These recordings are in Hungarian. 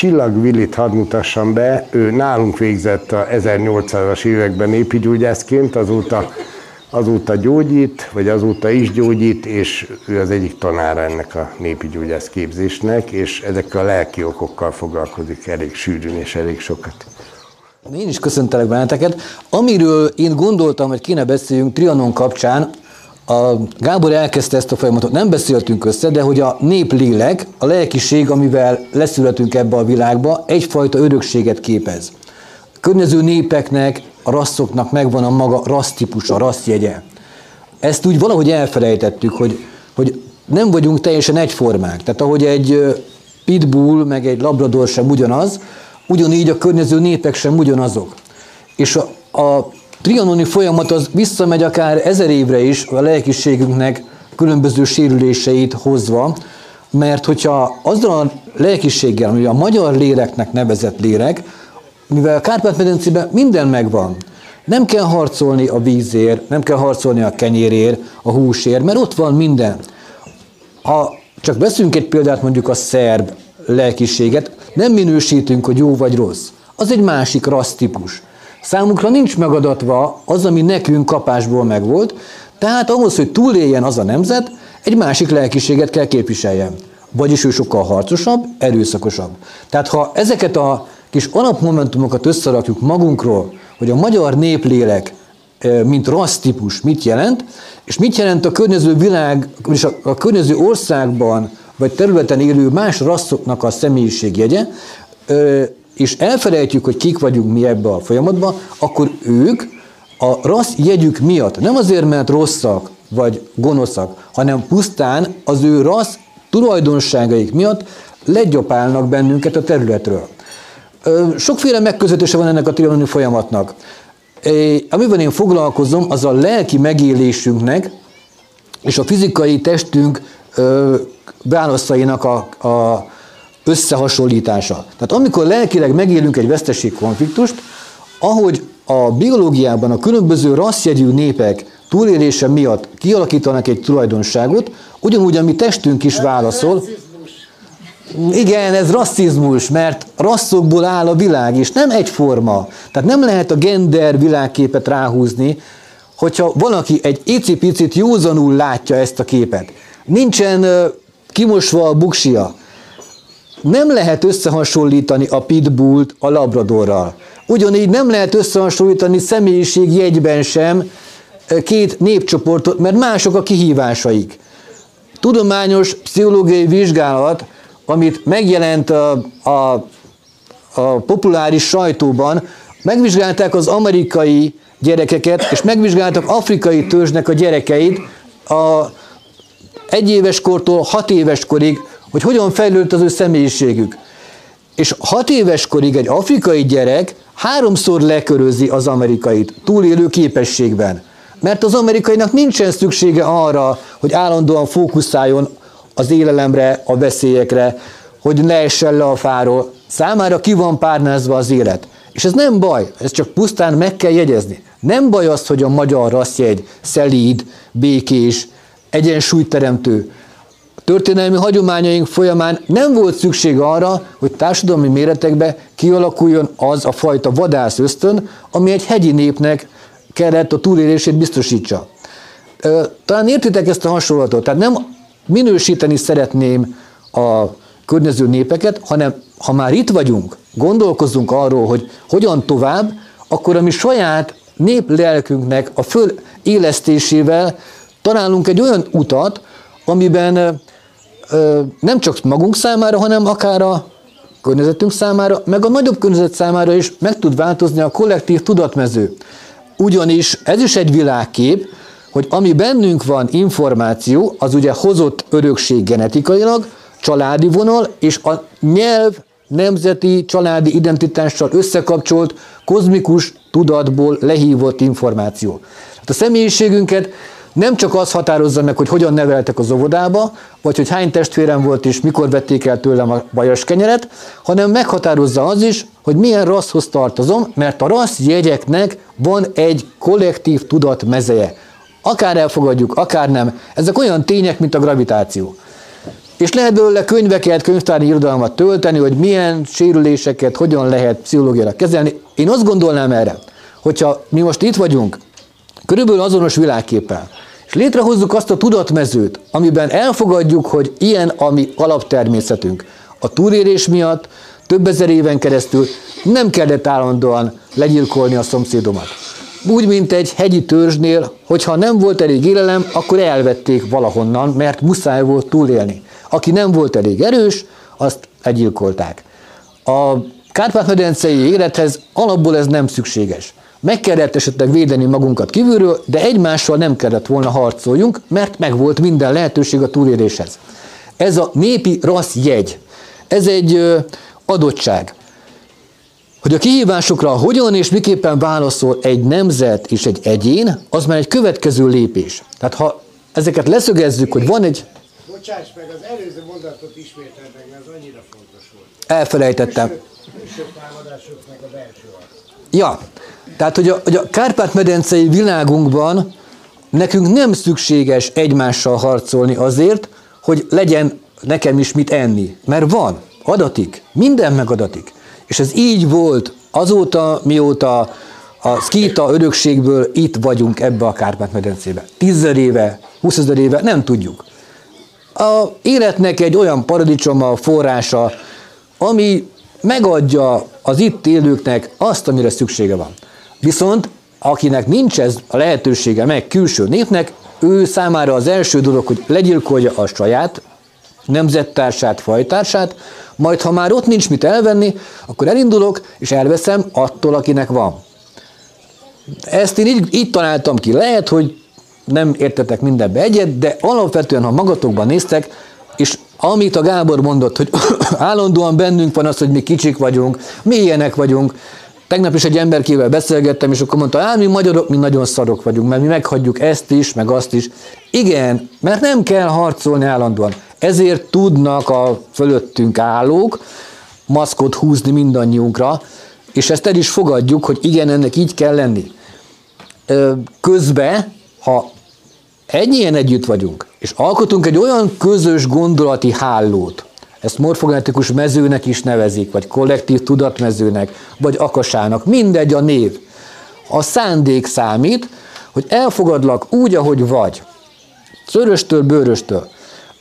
Csillag Willit hadd mutassam be, ő nálunk végzett a 1800-as években népigyógyászként, azóta, azóta gyógyít, vagy azóta is gyógyít, és ő az egyik tanára ennek a népigyógyász képzésnek, és ezekkel a lelki okokkal foglalkozik elég sűrűn és elég sokat. Én is köszöntelek benneteket. Amiről én gondoltam, hogy kéne beszéljünk Trianon kapcsán, a Gábor elkezdte ezt a folyamatot, nem beszéltünk össze, de hogy a néplélek, a lelkiség, amivel leszületünk ebbe a világba, egyfajta örökséget képez. A környező népeknek, a rasszoknak megvan a maga rassztípusa, rasszjegye. Ezt úgy valahogy elfelejtettük, hogy, hogy nem vagyunk teljesen egyformák. Tehát ahogy egy pitbull, meg egy labrador sem ugyanaz, ugyanígy a környező népek sem ugyanazok. És a, a trianoni folyamat az visszamegy akár ezer évre is a lelkiségünknek különböző sérüléseit hozva, mert hogyha azzal a lelkiséggel, ami a magyar léleknek nevezett lélek, mivel a Kárpát-medencében minden megvan, nem kell harcolni a vízért, nem kell harcolni a kenyérért, a húsért, mert ott van minden. Ha csak veszünk egy példát, mondjuk a szerb lelkiséget, nem minősítünk, hogy jó vagy rossz. Az egy másik rassz típus. Számunkra nincs megadatva az, ami nekünk kapásból megvolt, tehát ahhoz, hogy túléljen az a nemzet, egy másik lelkiséget kell képviseljen. Vagyis ő sokkal harcosabb, erőszakosabb. Tehát ha ezeket a kis alapmomentumokat összerakjuk magunkról, hogy a magyar néplélek, mint rassz típus mit jelent, és mit jelent a környező világ, és a, a környező országban vagy területen élő más rasszoknak a személyiségjegye, és elfelejtjük, hogy kik vagyunk mi ebbe a folyamatba, akkor ők a rassz jegyük miatt, nem azért, mert rosszak vagy gonoszak, hanem pusztán az ő rassz tulajdonságaik miatt legyopálnak bennünket a területről. Sokféle megközelítése van ennek a trianoni folyamatnak. Amivel én foglalkozom, az a lelki megélésünknek és a fizikai testünk válaszainak a, a összehasonlítása. Tehát amikor lelkileg megélünk egy veszteség konfliktust, ahogy a biológiában a különböző rasszjegyű népek túlélése miatt kialakítanak egy tulajdonságot, ugyanúgy a mi testünk is válaszol. Igen, ez rasszizmus, mert rasszokból áll a világ, és nem egyforma. Tehát nem lehet a gender világképet ráhúzni, hogyha valaki egy icipicit józanul látja ezt a képet. Nincsen kimosva a buksia. Nem lehet összehasonlítani a pitbullt a labradorral. Ugyanígy nem lehet összehasonlítani személyiség jegyben sem két népcsoportot, mert mások a kihívásaik. Tudományos pszichológiai vizsgálat, amit megjelent a, a, a populáris sajtóban, megvizsgálták az amerikai gyerekeket, és megvizsgáltak afrikai törzsnek a gyerekeit a egy éves kortól hat éves korig, hogy hogyan fejlődött az ő személyiségük. És hat éves korig egy afrikai gyerek háromszor lekörözi az amerikait túlélő képességben. Mert az amerikainak nincsen szüksége arra, hogy állandóan fókuszáljon az élelemre, a veszélyekre, hogy ne essen le a fáról. Számára ki van párnázva az élet. És ez nem baj, ez csak pusztán meg kell jegyezni. Nem baj az, hogy a magyar rasszjegy szelíd, békés, egyensúlyteremtő. Történelmi hagyományaink folyamán nem volt szükség arra, hogy társadalmi méretekbe kialakuljon az a fajta vadász ösztön, ami egy hegyi népnek kellett a túlélését biztosítsa. Talán értitek ezt a hasonlatot, tehát nem minősíteni szeretném a környező népeket, hanem ha már itt vagyunk, gondolkozzunk arról, hogy hogyan tovább, akkor a mi saját néplelkünknek a fölélesztésével találunk egy olyan utat, amiben nem csak magunk számára, hanem akár a környezetünk számára, meg a nagyobb környezet számára is meg tud változni a kollektív tudatmező. Ugyanis ez is egy világkép, hogy ami bennünk van információ, az ugye hozott örökség genetikailag, családi vonal, és a nyelv nemzeti, családi identitással összekapcsolt, kozmikus tudatból lehívott információ. Hát a személyiségünket nem csak az határozza meg, hogy hogyan neveltek az óvodába, vagy hogy hány testvérem volt és mikor vették el tőlem a bajas kenyeret, hanem meghatározza az is, hogy milyen rasszhoz tartozom, mert a rassz jegyeknek van egy kollektív tudat mezeje. Akár elfogadjuk, akár nem. Ezek olyan tények, mint a gravitáció. és lehet belőle könyveket, könyvtári irodalmat tölteni, hogy milyen sérüléseket hogyan lehet pszichológiailag kezelni. Én azt gondolnám erre, hogyha mi most itt vagyunk, körülbelül azonos világképpel, és létrehozzuk azt a tudatmezőt, amiben elfogadjuk, hogy ilyen a mi alaptermészetünk. A túlérés miatt több ezer éven keresztül nem kellett állandóan legyilkolni a szomszédomat. Úgy, mint egy hegyi törzsnél, hogyha nem volt elég élelem, akkor elvették valahonnan, mert muszáj volt túlélni. Aki nem volt elég erős, azt legyilkolták. A Kárpát-medencei élethez alapból ez nem szükséges. Meg kellett esetleg védeni magunkat kívülről, de egymással nem kellett volna harcoljunk, mert megvolt minden lehetőség a túléléshez. Ez a népi rassz jegy. Ez egy adottság. Hogy a kihívásokra hogyan és miképpen válaszol egy nemzet és egy egyén, az már egy következő lépés. Tehát ha ezeket leszögezzük, hogy van egy... Bocsáss meg, az előző mondatot ismételd meg, mert az annyira fontos volt. Elfelejtettem. Külső támadásoknak a belső Ja, tehát hogy a, hogy a Kárpát-medencei világunkban nekünk nem szükséges egymással harcolni azért, hogy legyen nekem is mit enni. Mert van, adatik, minden megadatik. És ez így volt azóta, mióta a szkíta örökségből itt vagyunk ebbe a Kárpát-medencébe. Tízzer éve, húszezer éve, nem tudjuk. A életnek egy olyan paradicsoma, forrása, ami megadja az itt élőknek azt, amire szüksége van. Viszont akinek nincs ez a lehetősége meg külső népnek, ő számára az első dolog, hogy legyilkolja a saját nemzettársát, fajtársát, majd ha már ott nincs mit elvenni, akkor elindulok, és elveszem attól, akinek van. Ezt én így, így találtam ki. Lehet, hogy nem értetek mindenbe egyet, de alapvetően, ha magatokban néztek, és amit a Gábor mondott, hogy állandóan bennünk van az, hogy mi kicsik vagyunk, mi ilyenek vagyunk, Tegnap is egy emberkével beszélgettem, és akkor mondta, hát mi magyarok, mi nagyon szarok vagyunk, mert mi meghagyjuk ezt is, meg azt is. Igen, mert nem kell harcolni állandóan. Ezért tudnak a fölöttünk állók maszkot húzni mindannyiunkra, és ezt el is fogadjuk, hogy igen, ennek így kell lenni. Közben, ha ennyien együtt vagyunk, és alkotunk egy olyan közös gondolati hálót, ezt morfogenetikus mezőnek is nevezik, vagy kollektív tudatmezőnek, vagy akasának, mindegy a név. A szándék számít, hogy elfogadlak úgy, ahogy vagy. Szöröstől, bőröstől.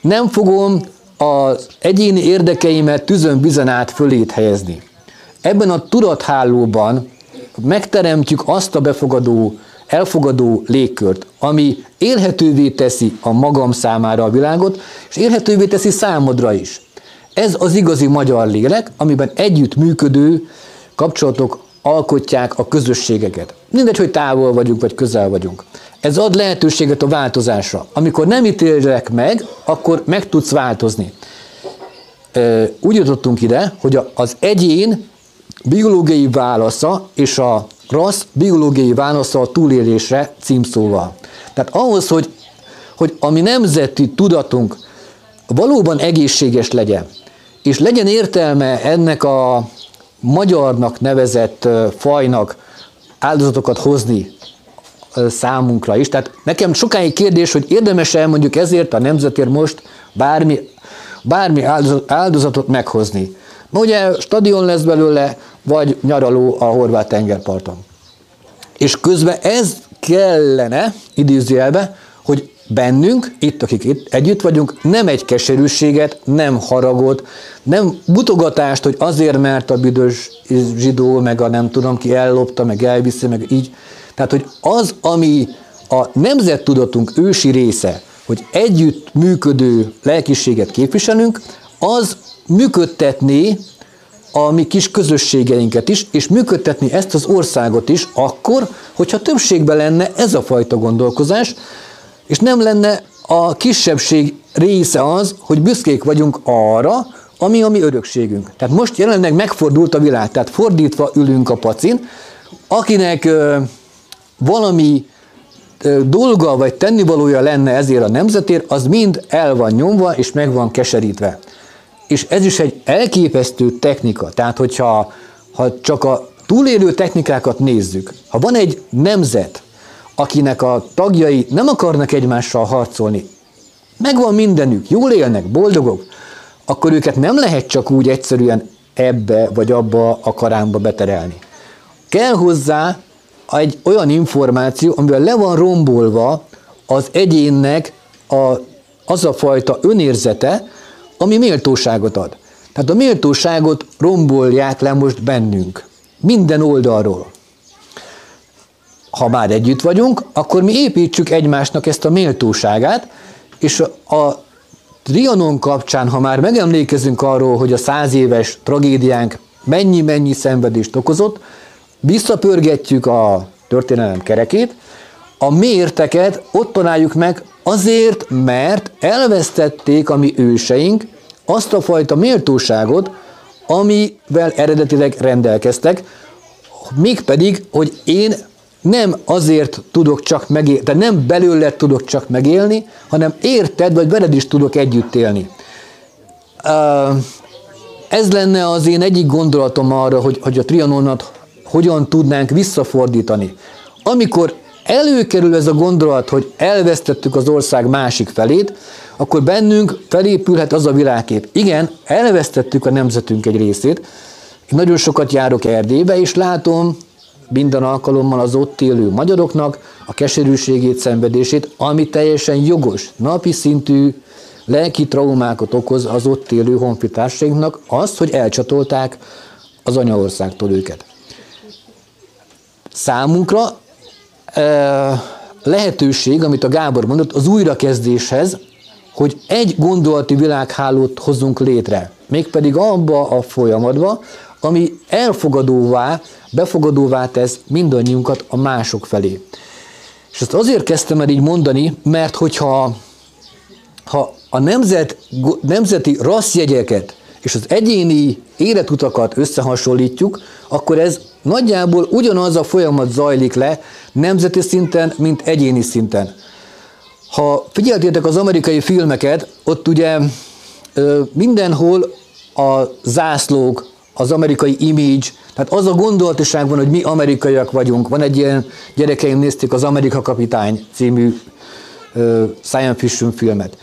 Nem fogom az egyéni érdekeimet tüzön bizenát fölét helyezni. Ebben a tudathálóban megteremtjük azt a befogadó, elfogadó légkört, ami élhetővé teszi a magam számára a világot, és élhetővé teszi számodra is. Ez az igazi magyar lélek, amiben együtt működő kapcsolatok alkotják a közösségeket. Mindegy, hogy távol vagyunk, vagy közel vagyunk. Ez ad lehetőséget a változásra. Amikor nem ítélek meg, akkor meg tudsz változni. Úgy jutottunk ide, hogy az egyén biológiai válasza és a rassz biológiai válasza a túlélésre címszóval. Tehát ahhoz, hogy, hogy a mi nemzeti tudatunk valóban egészséges legyen, és legyen értelme ennek a magyarnak nevezett fajnak áldozatokat hozni számunkra is. Tehát nekem sokáig kérdés, hogy érdemes-e mondjuk ezért a nemzetért most bármi, bármi áldozatot meghozni. Na ugye stadion lesz belőle, vagy nyaraló a horvát tengerparton. És közben ez kellene, idézőjelbe, hogy bennünk, itt, akik itt együtt vagyunk, nem egy keserűséget, nem haragot, nem butogatást, hogy azért, mert a büdös zsidó, meg a nem tudom ki ellopta, meg elviszi, meg így. Tehát, hogy az, ami a nemzettudatunk ősi része, hogy együtt működő lelkiséget képviselünk, az működtetné a mi kis közösségeinket is, és működtetni ezt az országot is akkor, hogyha többségben lenne ez a fajta gondolkozás, és nem lenne a kisebbség része az, hogy büszkék vagyunk arra, ami a mi örökségünk. Tehát most jelenleg megfordult a világ, tehát fordítva ülünk a pacin, akinek ö, valami ö, dolga vagy tennivalója lenne ezért a nemzetért, az mind el van nyomva és meg van keserítve. És ez is egy elképesztő technika. Tehát, hogyha ha csak a túlélő technikákat nézzük, ha van egy nemzet, akinek a tagjai nem akarnak egymással harcolni, megvan mindenük, jól élnek, boldogok, akkor őket nem lehet csak úgy egyszerűen ebbe vagy abba a karámba beterelni. Kell hozzá egy olyan információ, amivel le van rombolva az egyénnek a, az a fajta önérzete, ami méltóságot ad. Tehát a méltóságot rombolják le most bennünk. Minden oldalról. Ha már együtt vagyunk, akkor mi építsük egymásnak ezt a méltóságát, és a Trianon kapcsán, ha már megemlékezünk arról, hogy a száz éves tragédiánk mennyi-mennyi szenvedést okozott, visszapörgetjük a történelem kerekét, a mérteket ott találjuk meg azért, mert elvesztették a mi őseink azt a fajta méltóságot, amivel eredetileg rendelkeztek, mégpedig, hogy én nem azért tudok csak megélni, tehát nem belőled tudok csak megélni, hanem érted, vagy veled is tudok együtt élni. Ez lenne az én egyik gondolatom arra, hogy, hogy a trianonat hogyan tudnánk visszafordítani. Amikor előkerül ez a gondolat, hogy elvesztettük az ország másik felét, akkor bennünk felépülhet az a világkép. Igen, elvesztettük a nemzetünk egy részét. Én nagyon sokat járok Erdélybe, és látom minden alkalommal az ott élő magyaroknak a keserűségét, szenvedését, ami teljesen jogos, napi szintű lelki traumákat okoz az ott élő honfitársainknak, azt, hogy elcsatolták az anyaországtól őket. Számunkra lehetőség, amit a Gábor mondott, az újrakezdéshez, hogy egy gondolati világhálót hozzunk létre, mégpedig abba a folyamatba, ami elfogadóvá, befogadóvá tesz mindannyiunkat a mások felé. És ezt azért kezdtem el így mondani, mert hogyha ha a nemzet, nemzeti rasszjegyeket és az egyéni életutakat összehasonlítjuk, akkor ez nagyjából ugyanaz a folyamat zajlik le nemzeti szinten, mint egyéni szinten. Ha figyeltétek az amerikai filmeket, ott ugye mindenhol a zászlók, az amerikai image, tehát az a gondolatiság van, hogy mi amerikaiak vagyunk. Van egy ilyen, gyerekeim nézték az Amerika Kapitány című science fiction filmet.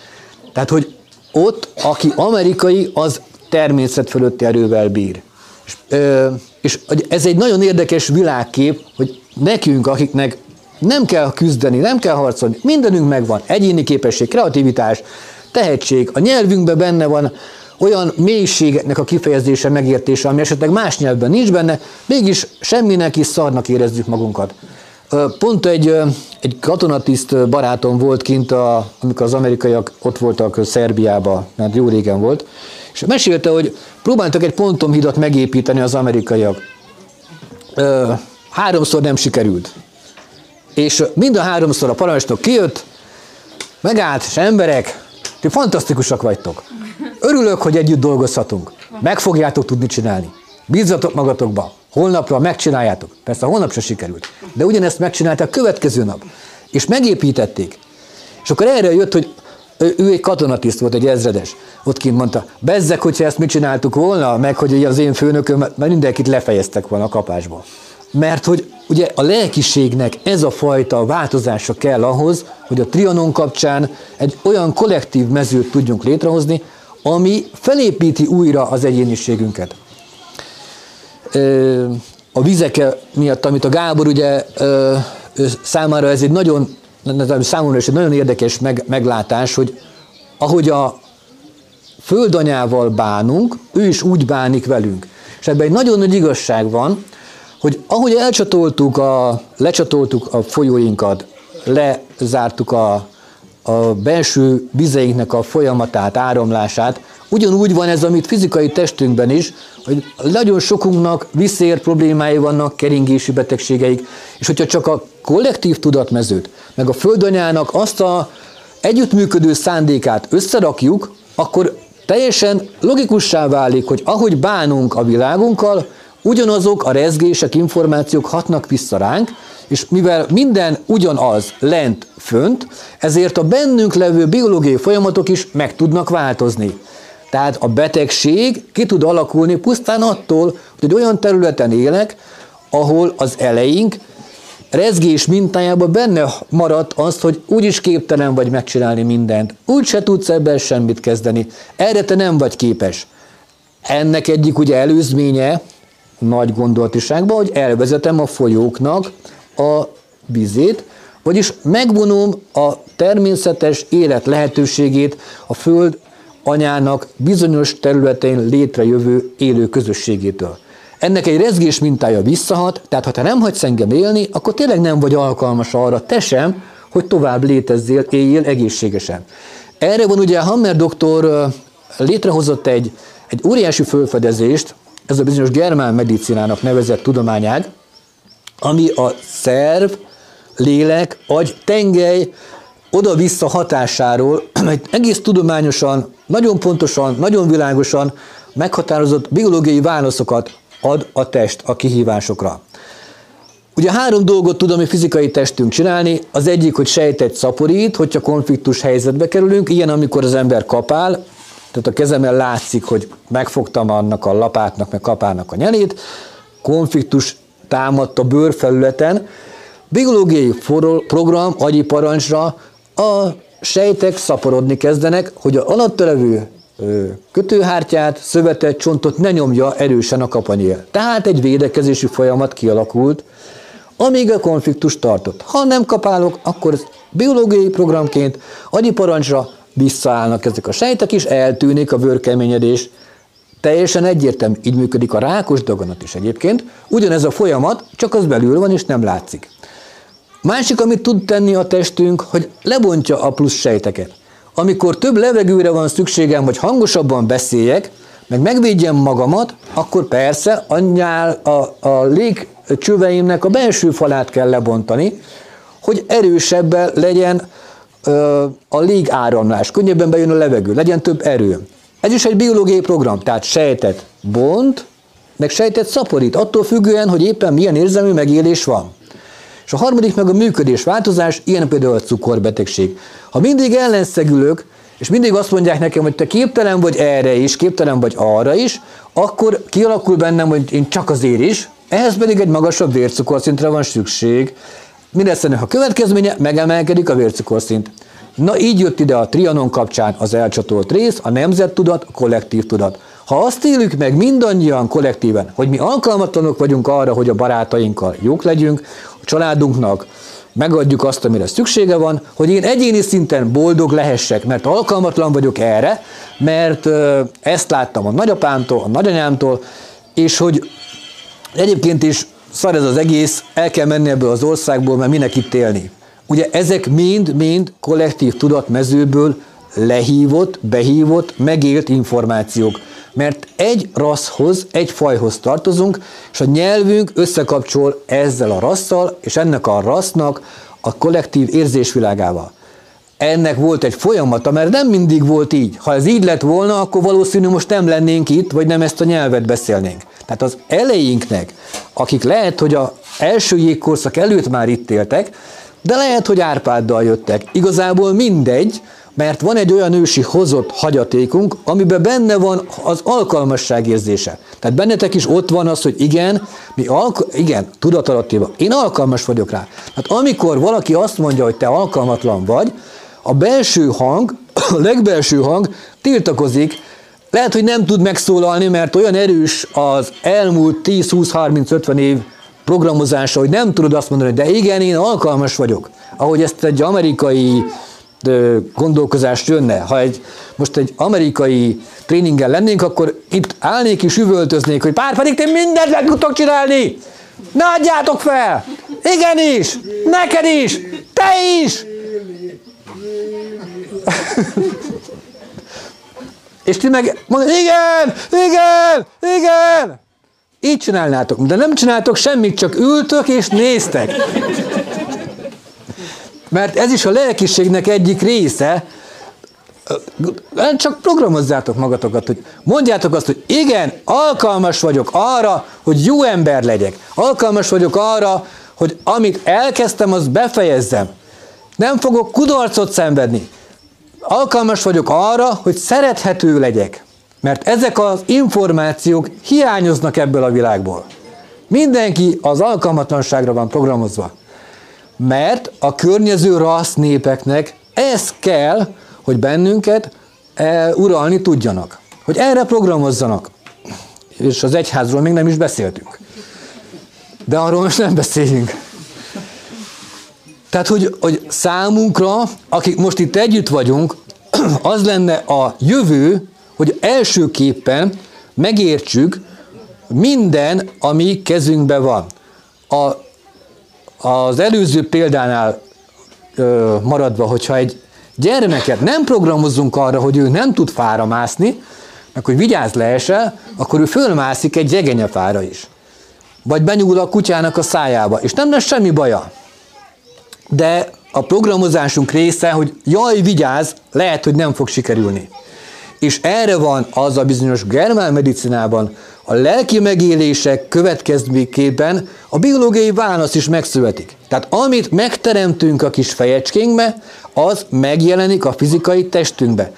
Tehát, hogy ott, aki amerikai, az természet fölötti erővel bír. És, ö, és ez egy nagyon érdekes világkép, hogy nekünk, akiknek nem kell küzdeni, nem kell harcolni, mindenünk megvan, egyéni képesség, kreativitás, tehetség, a nyelvünkben benne van olyan mélységeknek a kifejezése, megértése, ami esetleg más nyelvben nincs benne, mégis semminek is szarnak érezzük magunkat. Pont egy, egy katonatiszt barátom volt kint, a, amikor az amerikaiak ott voltak Szerbiába, mert jó régen volt, és mesélte, hogy próbáltak egy pontomhidat megépíteni az amerikaiak. Háromszor nem sikerült. És mind a háromszor a parancsnok kijött, megállt, és emberek, ti fantasztikusak vagytok. Örülök, hogy együtt dolgozhatunk. Meg fogjátok tudni csinálni. Bízzatok magatokba. Holnapra megcsináljátok. Persze holnap se sikerült. De ugyanezt megcsinálták következő nap. És megépítették. És akkor erre jött, hogy ő egy katonatiszt volt, egy ezredes. Ott kint mondta, bezzek, hogyha ezt mit csináltuk volna, meg hogy az én főnököm, mert mindenkit lefejeztek volna a kapásból. Mert hogy ugye a lelkiségnek ez a fajta változása kell ahhoz, hogy a trianon kapcsán egy olyan kollektív mezőt tudjunk létrehozni, ami felépíti újra az egyéniségünket. A vizek miatt, amit a Gábor ugye számára ez egy nagyon, számomra is egy nagyon érdekes meg, meglátás, hogy ahogy a földanyával bánunk, ő is úgy bánik velünk. És ebben egy nagyon nagy igazság van, hogy ahogy elcsatoltuk, a, lecsatoltuk a folyóinkat, lezártuk a, a belső vizeinknek a folyamatát, áramlását, ugyanúgy van ez, amit fizikai testünkben is, hogy nagyon sokunknak viszér problémái vannak, keringési betegségeik, és hogyha csak a kollektív tudatmezőt, meg a földanyának azt a együttműködő szándékát összerakjuk, akkor teljesen logikussá válik, hogy ahogy bánunk a világunkkal, ugyanazok a rezgések, információk hatnak vissza ránk, és mivel minden ugyanaz lent, fönt, ezért a bennünk levő biológiai folyamatok is meg tudnak változni. Tehát a betegség ki tud alakulni pusztán attól, hogy egy olyan területen élek, ahol az eleink rezgés mintájában benne maradt az, hogy úgyis képtelen vagy megcsinálni mindent, úgy se tudsz ebben semmit kezdeni, erre te nem vagy képes. Ennek egyik ugye előzménye, nagy gondolatiságban, hogy elvezetem a folyóknak a vizét, vagyis megvonom a természetes élet lehetőségét a Föld anyának bizonyos területein létrejövő élő közösségétől. Ennek egy rezgés mintája visszahat, tehát ha te nem hagysz engem élni, akkor tényleg nem vagy alkalmas arra, te sem, hogy tovább létezzél, éljél egészségesen. Erre van ugye Hammer doktor létrehozott egy, egy óriási fölfedezést, ez a bizonyos germán medicinának nevezett tudományág, ami a szerv, lélek, agy, tengely oda-vissza hatásáról egy egész tudományosan, nagyon pontosan, nagyon világosan meghatározott biológiai válaszokat ad a test a kihívásokra. Ugye három dolgot tud a mi fizikai testünk csinálni. Az egyik, hogy sejtet szaporít, hogyha konfliktus helyzetbe kerülünk, ilyen amikor az ember kapál, tehát a kezemmel látszik, hogy megfogtam annak a lapátnak, meg kapának a nyelét, konfliktus támadt a bőrfelületen, biológiai program, agyi parancsra a sejtek szaporodni kezdenek, hogy a alatta levő kötőhártyát, szövetet, csontot ne nyomja erősen a kapanyél. Tehát egy védekezési folyamat kialakult, amíg a konfliktus tartott. Ha nem kapálok, akkor biológiai programként agyi parancsra visszaállnak ezek a sejtek, és eltűnik a vörkeményedés. Teljesen egyértelmű, így működik a rákos daganat is egyébként. Ugyanez a folyamat, csak az belül van, és nem látszik. Másik, amit tud tenni a testünk, hogy lebontja a plusz sejteket. Amikor több levegőre van szükségem, hogy hangosabban beszéljek, meg megvédjem magamat, akkor persze anyjál a, a légcsöveimnek a belső falát kell lebontani, hogy erősebben legyen a légáramlás, könnyebben bejön a levegő, legyen több erő. Ez is egy biológiai program, tehát sejtet bont, meg sejtet szaporít, attól függően, hogy éppen milyen érzelmi megélés van. És a harmadik meg a működés változás, ilyen például a cukorbetegség. Ha mindig ellenszegülök, és mindig azt mondják nekem, hogy te képtelen vagy erre is, képtelen vagy arra is, akkor kialakul bennem, hogy én csak azért is, ehhez pedig egy magasabb vércukorszintre van szükség. Mi lesz ennek a következménye? Megemelkedik a vércukorszint. Na így jött ide a trianon kapcsán az elcsatolt rész, a nemzettudat, a kollektív tudat. Ha azt élük meg mindannyian kollektíven, hogy mi alkalmatlanok vagyunk arra, hogy a barátainkkal jók legyünk, a családunknak megadjuk azt, amire szüksége van, hogy én egyéni szinten boldog lehessek, mert alkalmatlan vagyok erre, mert ezt láttam a nagyapámtól, a nagyanyámtól, és hogy egyébként is szar ez az egész, el kell menni ebből az országból, mert minek itt élni. Ugye ezek mind-mind kollektív tudatmezőből lehívott, behívott, megélt információk mert egy rasszhoz, egy fajhoz tartozunk, és a nyelvünk összekapcsol ezzel a rasszal, és ennek a rassznak a kollektív érzésvilágával. Ennek volt egy folyamata, mert nem mindig volt így. Ha ez így lett volna, akkor valószínű most nem lennénk itt, vagy nem ezt a nyelvet beszélnénk. Tehát az elejénknek, akik lehet, hogy a első jégkorszak előtt már itt éltek, de lehet, hogy Árpáddal jöttek. Igazából mindegy, mert van egy olyan ősi hozott hagyatékunk, amiben benne van az alkalmasság érzése. Tehát bennetek is ott van az, hogy igen, mi alk- igen, tudatalattiban, én alkalmas vagyok rá. Tehát amikor valaki azt mondja, hogy te alkalmatlan vagy, a belső hang, a legbelső hang tiltakozik, lehet, hogy nem tud megszólalni, mert olyan erős az elmúlt 10-20-30-50 év programozása, hogy nem tudod azt mondani, de igen, én alkalmas vagyok. Ahogy ezt egy amerikai gondolkozás jönne. Ha egy, most egy amerikai tréningen lennénk, akkor itt állnék és üvöltöznék, hogy pár pedig ti mindent meg tudtok csinálni! Ne adjátok fel! Igenis! Neked is! Te is! és ti meg mondod, igen, igen, igen! Így csinálnátok, de nem csináltok semmit, csak ültök és néztek. Mert ez is a lelkiségnek egyik része, csak programozzátok magatokat, hogy mondjátok azt, hogy igen, alkalmas vagyok arra, hogy jó ember legyek. Alkalmas vagyok arra, hogy amit elkezdtem, azt befejezzem. Nem fogok kudarcot szenvedni. Alkalmas vagyok arra, hogy szerethető legyek. Mert ezek az információk hiányoznak ebből a világból. Mindenki az alkalmatlanságra van programozva. Mert a környező rassz népeknek ez kell, hogy bennünket e, uralni tudjanak. Hogy erre programozzanak. És az egyházról még nem is beszéltünk. De arról most nem beszéljünk. Tehát, hogy, hogy számunkra, akik most itt együtt vagyunk, az lenne a jövő, hogy elsőképpen megértsük minden, ami kezünkben van. A, az előző példánál ö, maradva, hogyha egy gyermeket nem programozunk arra, hogy ő nem tud fára mászni, meg hogy vigyázz leesel, akkor ő fölmászik egy jegenyefára is. Vagy benyúl a kutyának a szájába, és nem lesz semmi baja. De a programozásunk része, hogy jaj, vigyázz, lehet, hogy nem fog sikerülni. És erre van az a bizonyos germán medicinában, a lelki megélések következményképpen a biológiai válasz is megszületik. Tehát amit megteremtünk a kis fejecskénkbe, az megjelenik a fizikai testünkbe.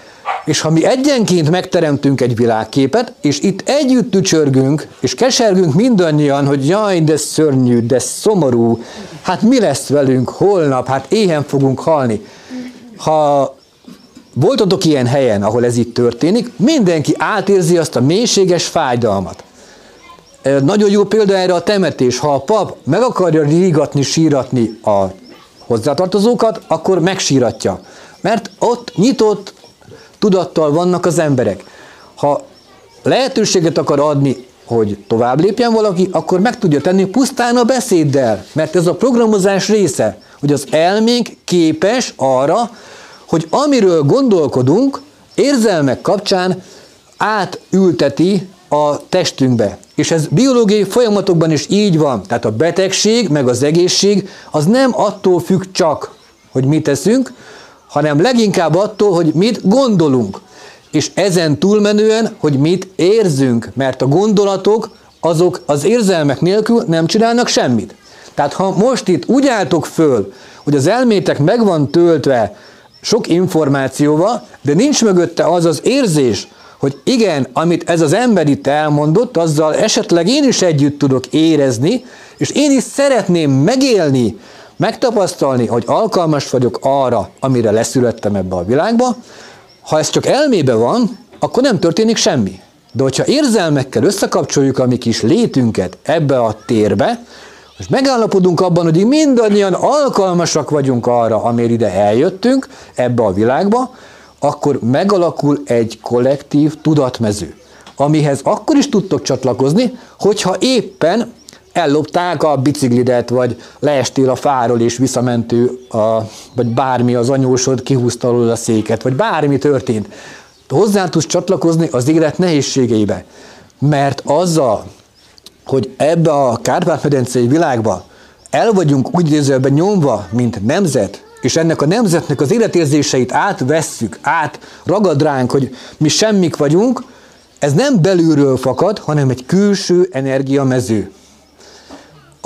És ha mi egyenként megteremtünk egy világképet, és itt együtt tücsörgünk, és kesergünk mindannyian, hogy jaj, de szörnyű, de szomorú, hát mi lesz velünk holnap, hát éhen fogunk halni. Ha voltatok ilyen helyen, ahol ez itt történik, mindenki átérzi azt a mélységes fájdalmat. Nagyon jó példa erre a temetés. Ha a pap meg akarja rígatni, síratni a hozzátartozókat, akkor megsíratja. Mert ott nyitott tudattal vannak az emberek. Ha lehetőséget akar adni, hogy tovább lépjen valaki, akkor meg tudja tenni pusztán a beszéddel, mert ez a programozás része, hogy az elménk képes arra, hogy amiről gondolkodunk, érzelmek kapcsán átülteti a testünkbe. És ez biológiai folyamatokban is így van. Tehát a betegség, meg az egészség, az nem attól függ csak, hogy mit teszünk, hanem leginkább attól, hogy mit gondolunk. És ezen túlmenően, hogy mit érzünk, mert a gondolatok azok az érzelmek nélkül nem csinálnak semmit. Tehát ha most itt úgy álltok föl, hogy az elmétek meg van töltve sok információval, de nincs mögötte az az érzés, hogy igen, amit ez az ember itt elmondott, azzal esetleg én is együtt tudok érezni, és én is szeretném megélni, megtapasztalni, hogy alkalmas vagyok arra, amire leszülettem ebbe a világba. Ha ez csak elmébe van, akkor nem történik semmi. De hogyha érzelmekkel összekapcsoljuk a mi kis létünket ebbe a térbe, és megállapodunk abban, hogy mindannyian alkalmasak vagyunk arra, amire ide eljöttünk, ebbe a világba, akkor megalakul egy kollektív tudatmező, amihez akkor is tudtok csatlakozni, hogyha éppen ellopták a biciklidet, vagy leestél a fáról és visszamentő, a, vagy bármi az anyósod kihúzta a széket, vagy bármi történt. Hozzá tudsz csatlakozni az élet nehézségeibe. Mert azzal, hogy ebbe a Kárpát-medencei világba el vagyunk úgy idézőben nyomva, mint nemzet, és ennek a nemzetnek az életérzéseit átvesszük, át ragad ránk, hogy mi semmik vagyunk, ez nem belülről fakad, hanem egy külső energiamező.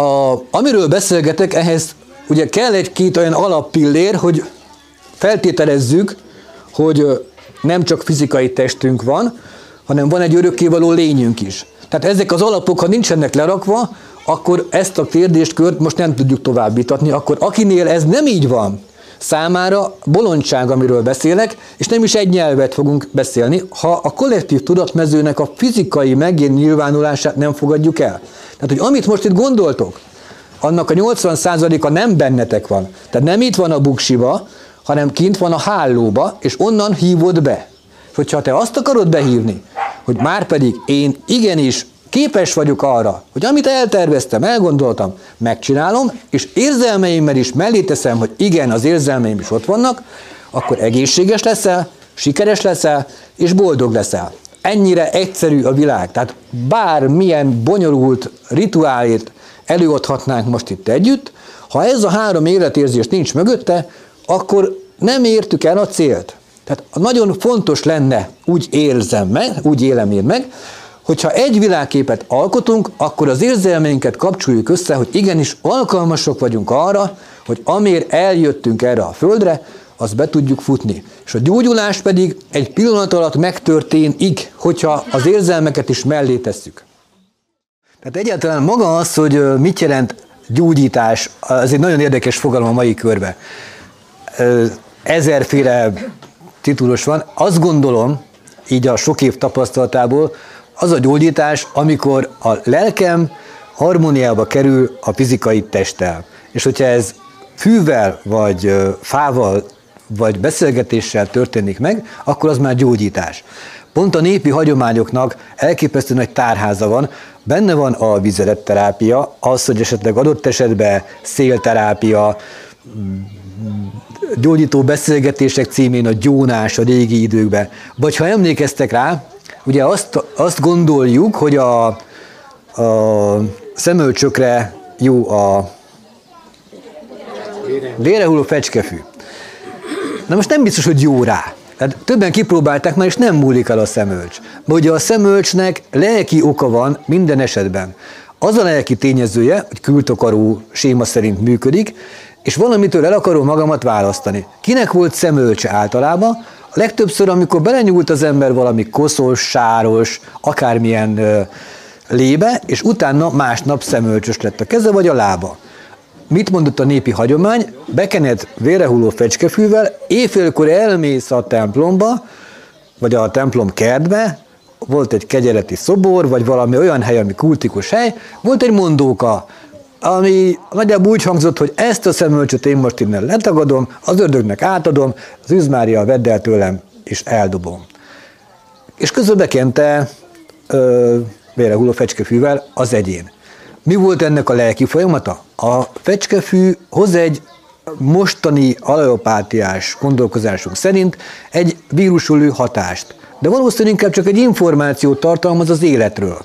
A, amiről beszélgetek, ehhez ugye kell egy-két olyan alappillér, hogy feltételezzük, hogy nem csak fizikai testünk van, hanem van egy örökkévaló lényünk is. Tehát ezek az alapok, ha nincsenek lerakva, akkor ezt a kérdéskört most nem tudjuk továbbítatni, akkor akinél ez nem így van, számára bolondság, amiről beszélek, és nem is egy nyelvet fogunk beszélni, ha a kollektív tudatmezőnek a fizikai megnyilvánulását nem fogadjuk el. Tehát, hogy amit most itt gondoltok, annak a 80%-a nem bennetek van. Tehát nem itt van a buksiba, hanem kint van a hálóba, és onnan hívod be. És hogyha te azt akarod behívni, hogy már pedig én igenis képes vagyok arra, hogy amit elterveztem, elgondoltam, megcsinálom, és érzelmeimmel is mellé teszem, hogy igen, az érzelmeim is ott vannak, akkor egészséges leszel, sikeres leszel, és boldog leszel. Ennyire egyszerű a világ. Tehát bármilyen bonyolult rituálét előadhatnánk most itt együtt, ha ez a három életérzés nincs mögötte, akkor nem értük el a célt. Tehát nagyon fontos lenne, úgy érzem meg, úgy élem én meg, hogyha egy világképet alkotunk, akkor az érzelmeinket kapcsoljuk össze, hogy igenis alkalmasok vagyunk arra, hogy amért eljöttünk erre a földre, azt be tudjuk futni. És a gyógyulás pedig egy pillanat alatt megtörténik, hogyha az érzelmeket is mellé tesszük. Tehát egyáltalán maga az, hogy mit jelent gyógyítás, ez egy nagyon érdekes fogalom a mai körbe. Ezerféle titulus van. Azt gondolom, így a sok év tapasztalatából, az a gyógyítás, amikor a lelkem harmóniába kerül a fizikai testtel. És hogyha ez fűvel, vagy fával, vagy beszélgetéssel történik meg, akkor az már gyógyítás. Pont a népi hagyományoknak elképesztő nagy tárháza van, benne van a vizeletterápia, az, hogy esetleg adott esetben szélterápia, gyógyító beszélgetések címén a gyónás a régi időkben. Vagy ha emlékeztek rá, ugye azt, azt gondoljuk, hogy a, a szemölcsökre jó a vérehuló fecskefű. Na most nem biztos, hogy jó rá. Tehát többen kipróbálták már, és nem múlik el a szemölcs. Mert ugye a szemölcsnek lelki oka van minden esetben. Az a lelki tényezője, hogy kültokarú séma szerint működik, és valamitől el akarom magamat választani. Kinek volt szemölcse általában? A legtöbbször, amikor belenyúlt az ember valami koszos, sáros, akármilyen lébe, és utána másnap szemölcsös lett a keze vagy a lába. Mit mondott a népi hagyomány? Bekened vérehulló fecskefűvel, éjfélkor elmész a templomba, vagy a templom kertbe, volt egy kegyeleti szobor, vagy valami olyan hely, ami kultikus hely, volt egy mondóka, ami nagyjából úgy hangzott, hogy ezt a szemölcsöt én most innen letagadom, az ördögnek átadom, az üzmária vedd el tőlem, és eldobom. És közben bekente vérehulló fecskefűvel az egyén. Mi volt ennek a lelki folyamata? A fecskefű hoz egy mostani aleopátiás gondolkozásunk szerint egy vírusulő hatást, de valószínűleg inkább csak egy információt tartalmaz az életről.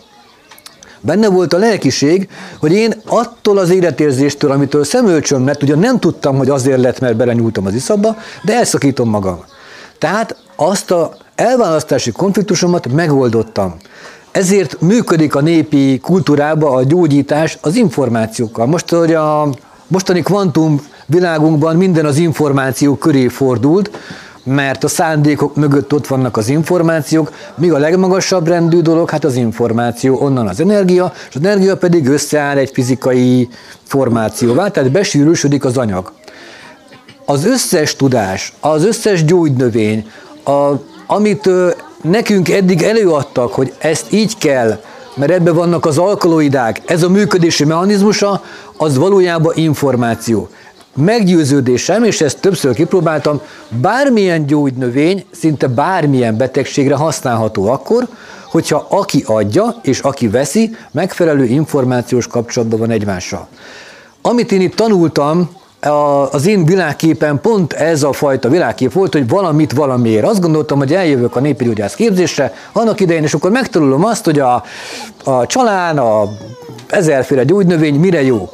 Benne volt a lelkiség, hogy én attól az életérzéstől, amitől szemölcsöm lett, ugye nem tudtam, hogy azért lett, mert belenyúltam az iszabba, de elszakítom magam. Tehát azt a elválasztási konfliktusomat megoldottam. Ezért működik a népi kultúrában a gyógyítás az információkkal. Most, hogy a mostani kvantum világunkban minden az információ köré fordult, mert a szándékok mögött ott vannak az információk, míg a legmagasabb rendű dolog, hát az információ, onnan az energia, és az energia pedig összeáll egy fizikai formációvá, tehát besűrűsödik az anyag. Az összes tudás, az összes gyógynövény, a, amit nekünk eddig előadtak, hogy ezt így kell, mert ebben vannak az alkaloidák, ez a működési mechanizmusa, az valójában információ. Meggyőződésem, és ezt többször kipróbáltam, bármilyen gyógynövény szinte bármilyen betegségre használható akkor, hogyha aki adja és aki veszi, megfelelő információs kapcsolatban van egymással. Amit én itt tanultam, az én világképen pont ez a fajta világkép volt, hogy valamit valamiért. Azt gondoltam, hogy eljövök a népi gyógyász képzésre, annak idején, és akkor megtanulom azt, hogy a, a csalán, a ezerféle gyógynövény mire jó.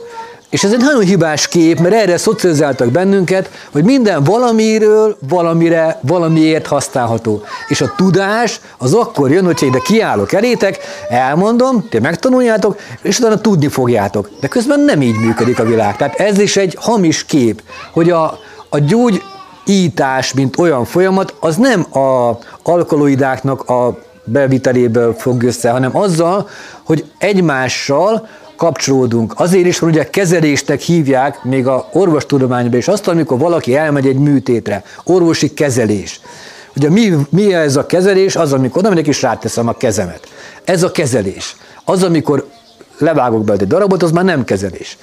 És ez egy nagyon hibás kép, mert erre szocializáltak bennünket, hogy minden valamiről, valamire, valamiért használható. És a tudás az akkor jön, hogyha ide kiállok elétek, elmondom, ti megtanuljátok, és utána tudni fogjátok. De közben nem így működik a világ. Tehát ez is egy hamis kép, hogy a, a gyógyítás, mint olyan folyamat, az nem a alkaloidáknak a beviteléből fog össze, hanem azzal, hogy egymással kapcsolódunk. Azért is, hogy ugye kezelésnek hívják még a orvostudományban is azt, amikor valaki elmegy egy műtétre, orvosi kezelés. Ugye mi, mi ez a kezelés? Az, amikor oda és ráteszem a kezemet. Ez a kezelés. Az, amikor levágok be egy darabot, az már nem kezelés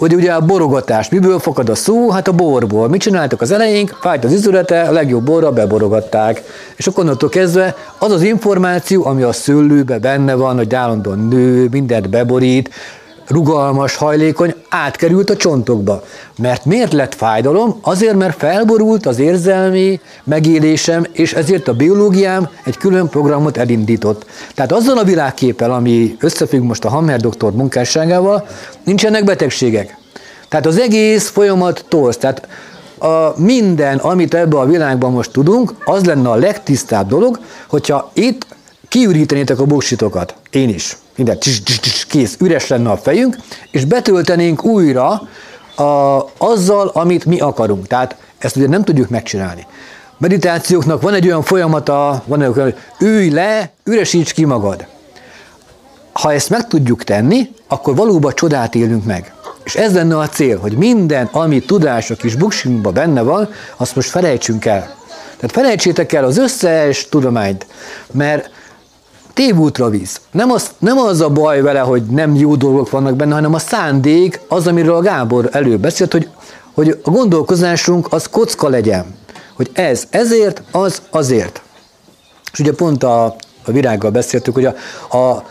hogy ugye a borogatás, miből fakad a szó? Hát a borból. Mit csináltak az elejénk? Fájt az izülete, a legjobb borra beborogatták. És akkor onnantól kezdve az az információ, ami a szőlőbe benne van, hogy állandóan nő, mindent beborít, rugalmas, hajlékony, átkerült a csontokba. Mert miért lett fájdalom? Azért, mert felborult az érzelmi megélésem, és ezért a biológiám egy külön programot elindított. Tehát azzal a világképpel, ami összefügg most a Hammer doktor munkásságával, nincsenek betegségek. Tehát az egész folyamat torz. Tehát a minden, amit ebbe a világban most tudunk, az lenne a legtisztább dolog, hogyha itt kiürítenétek a buksitokat. Én is minden cs, cs, cs, kész, üres lenne a fejünk, és betöltenénk újra a, azzal, amit mi akarunk. Tehát ezt ugye nem tudjuk megcsinálni. Meditációknak van egy olyan folyamata, van egy olyan, hogy ülj le, üresíts ki magad. Ha ezt meg tudjuk tenni, akkor valóban csodát élünk meg. És ez lenne a cél, hogy minden, ami tudás a kis buksinkban benne van, azt most felejtsünk el. Tehát felejtsétek el az összes tudományt, mert tévútra visz. Nem az, nem az a baj vele, hogy nem jó dolgok vannak benne, hanem a szándék, az, amiről a Gábor előbb beszélt, hogy, hogy a gondolkozásunk az kocka legyen. Hogy ez ezért, az azért. És ugye pont a, a virággal beszéltük, hogy a, a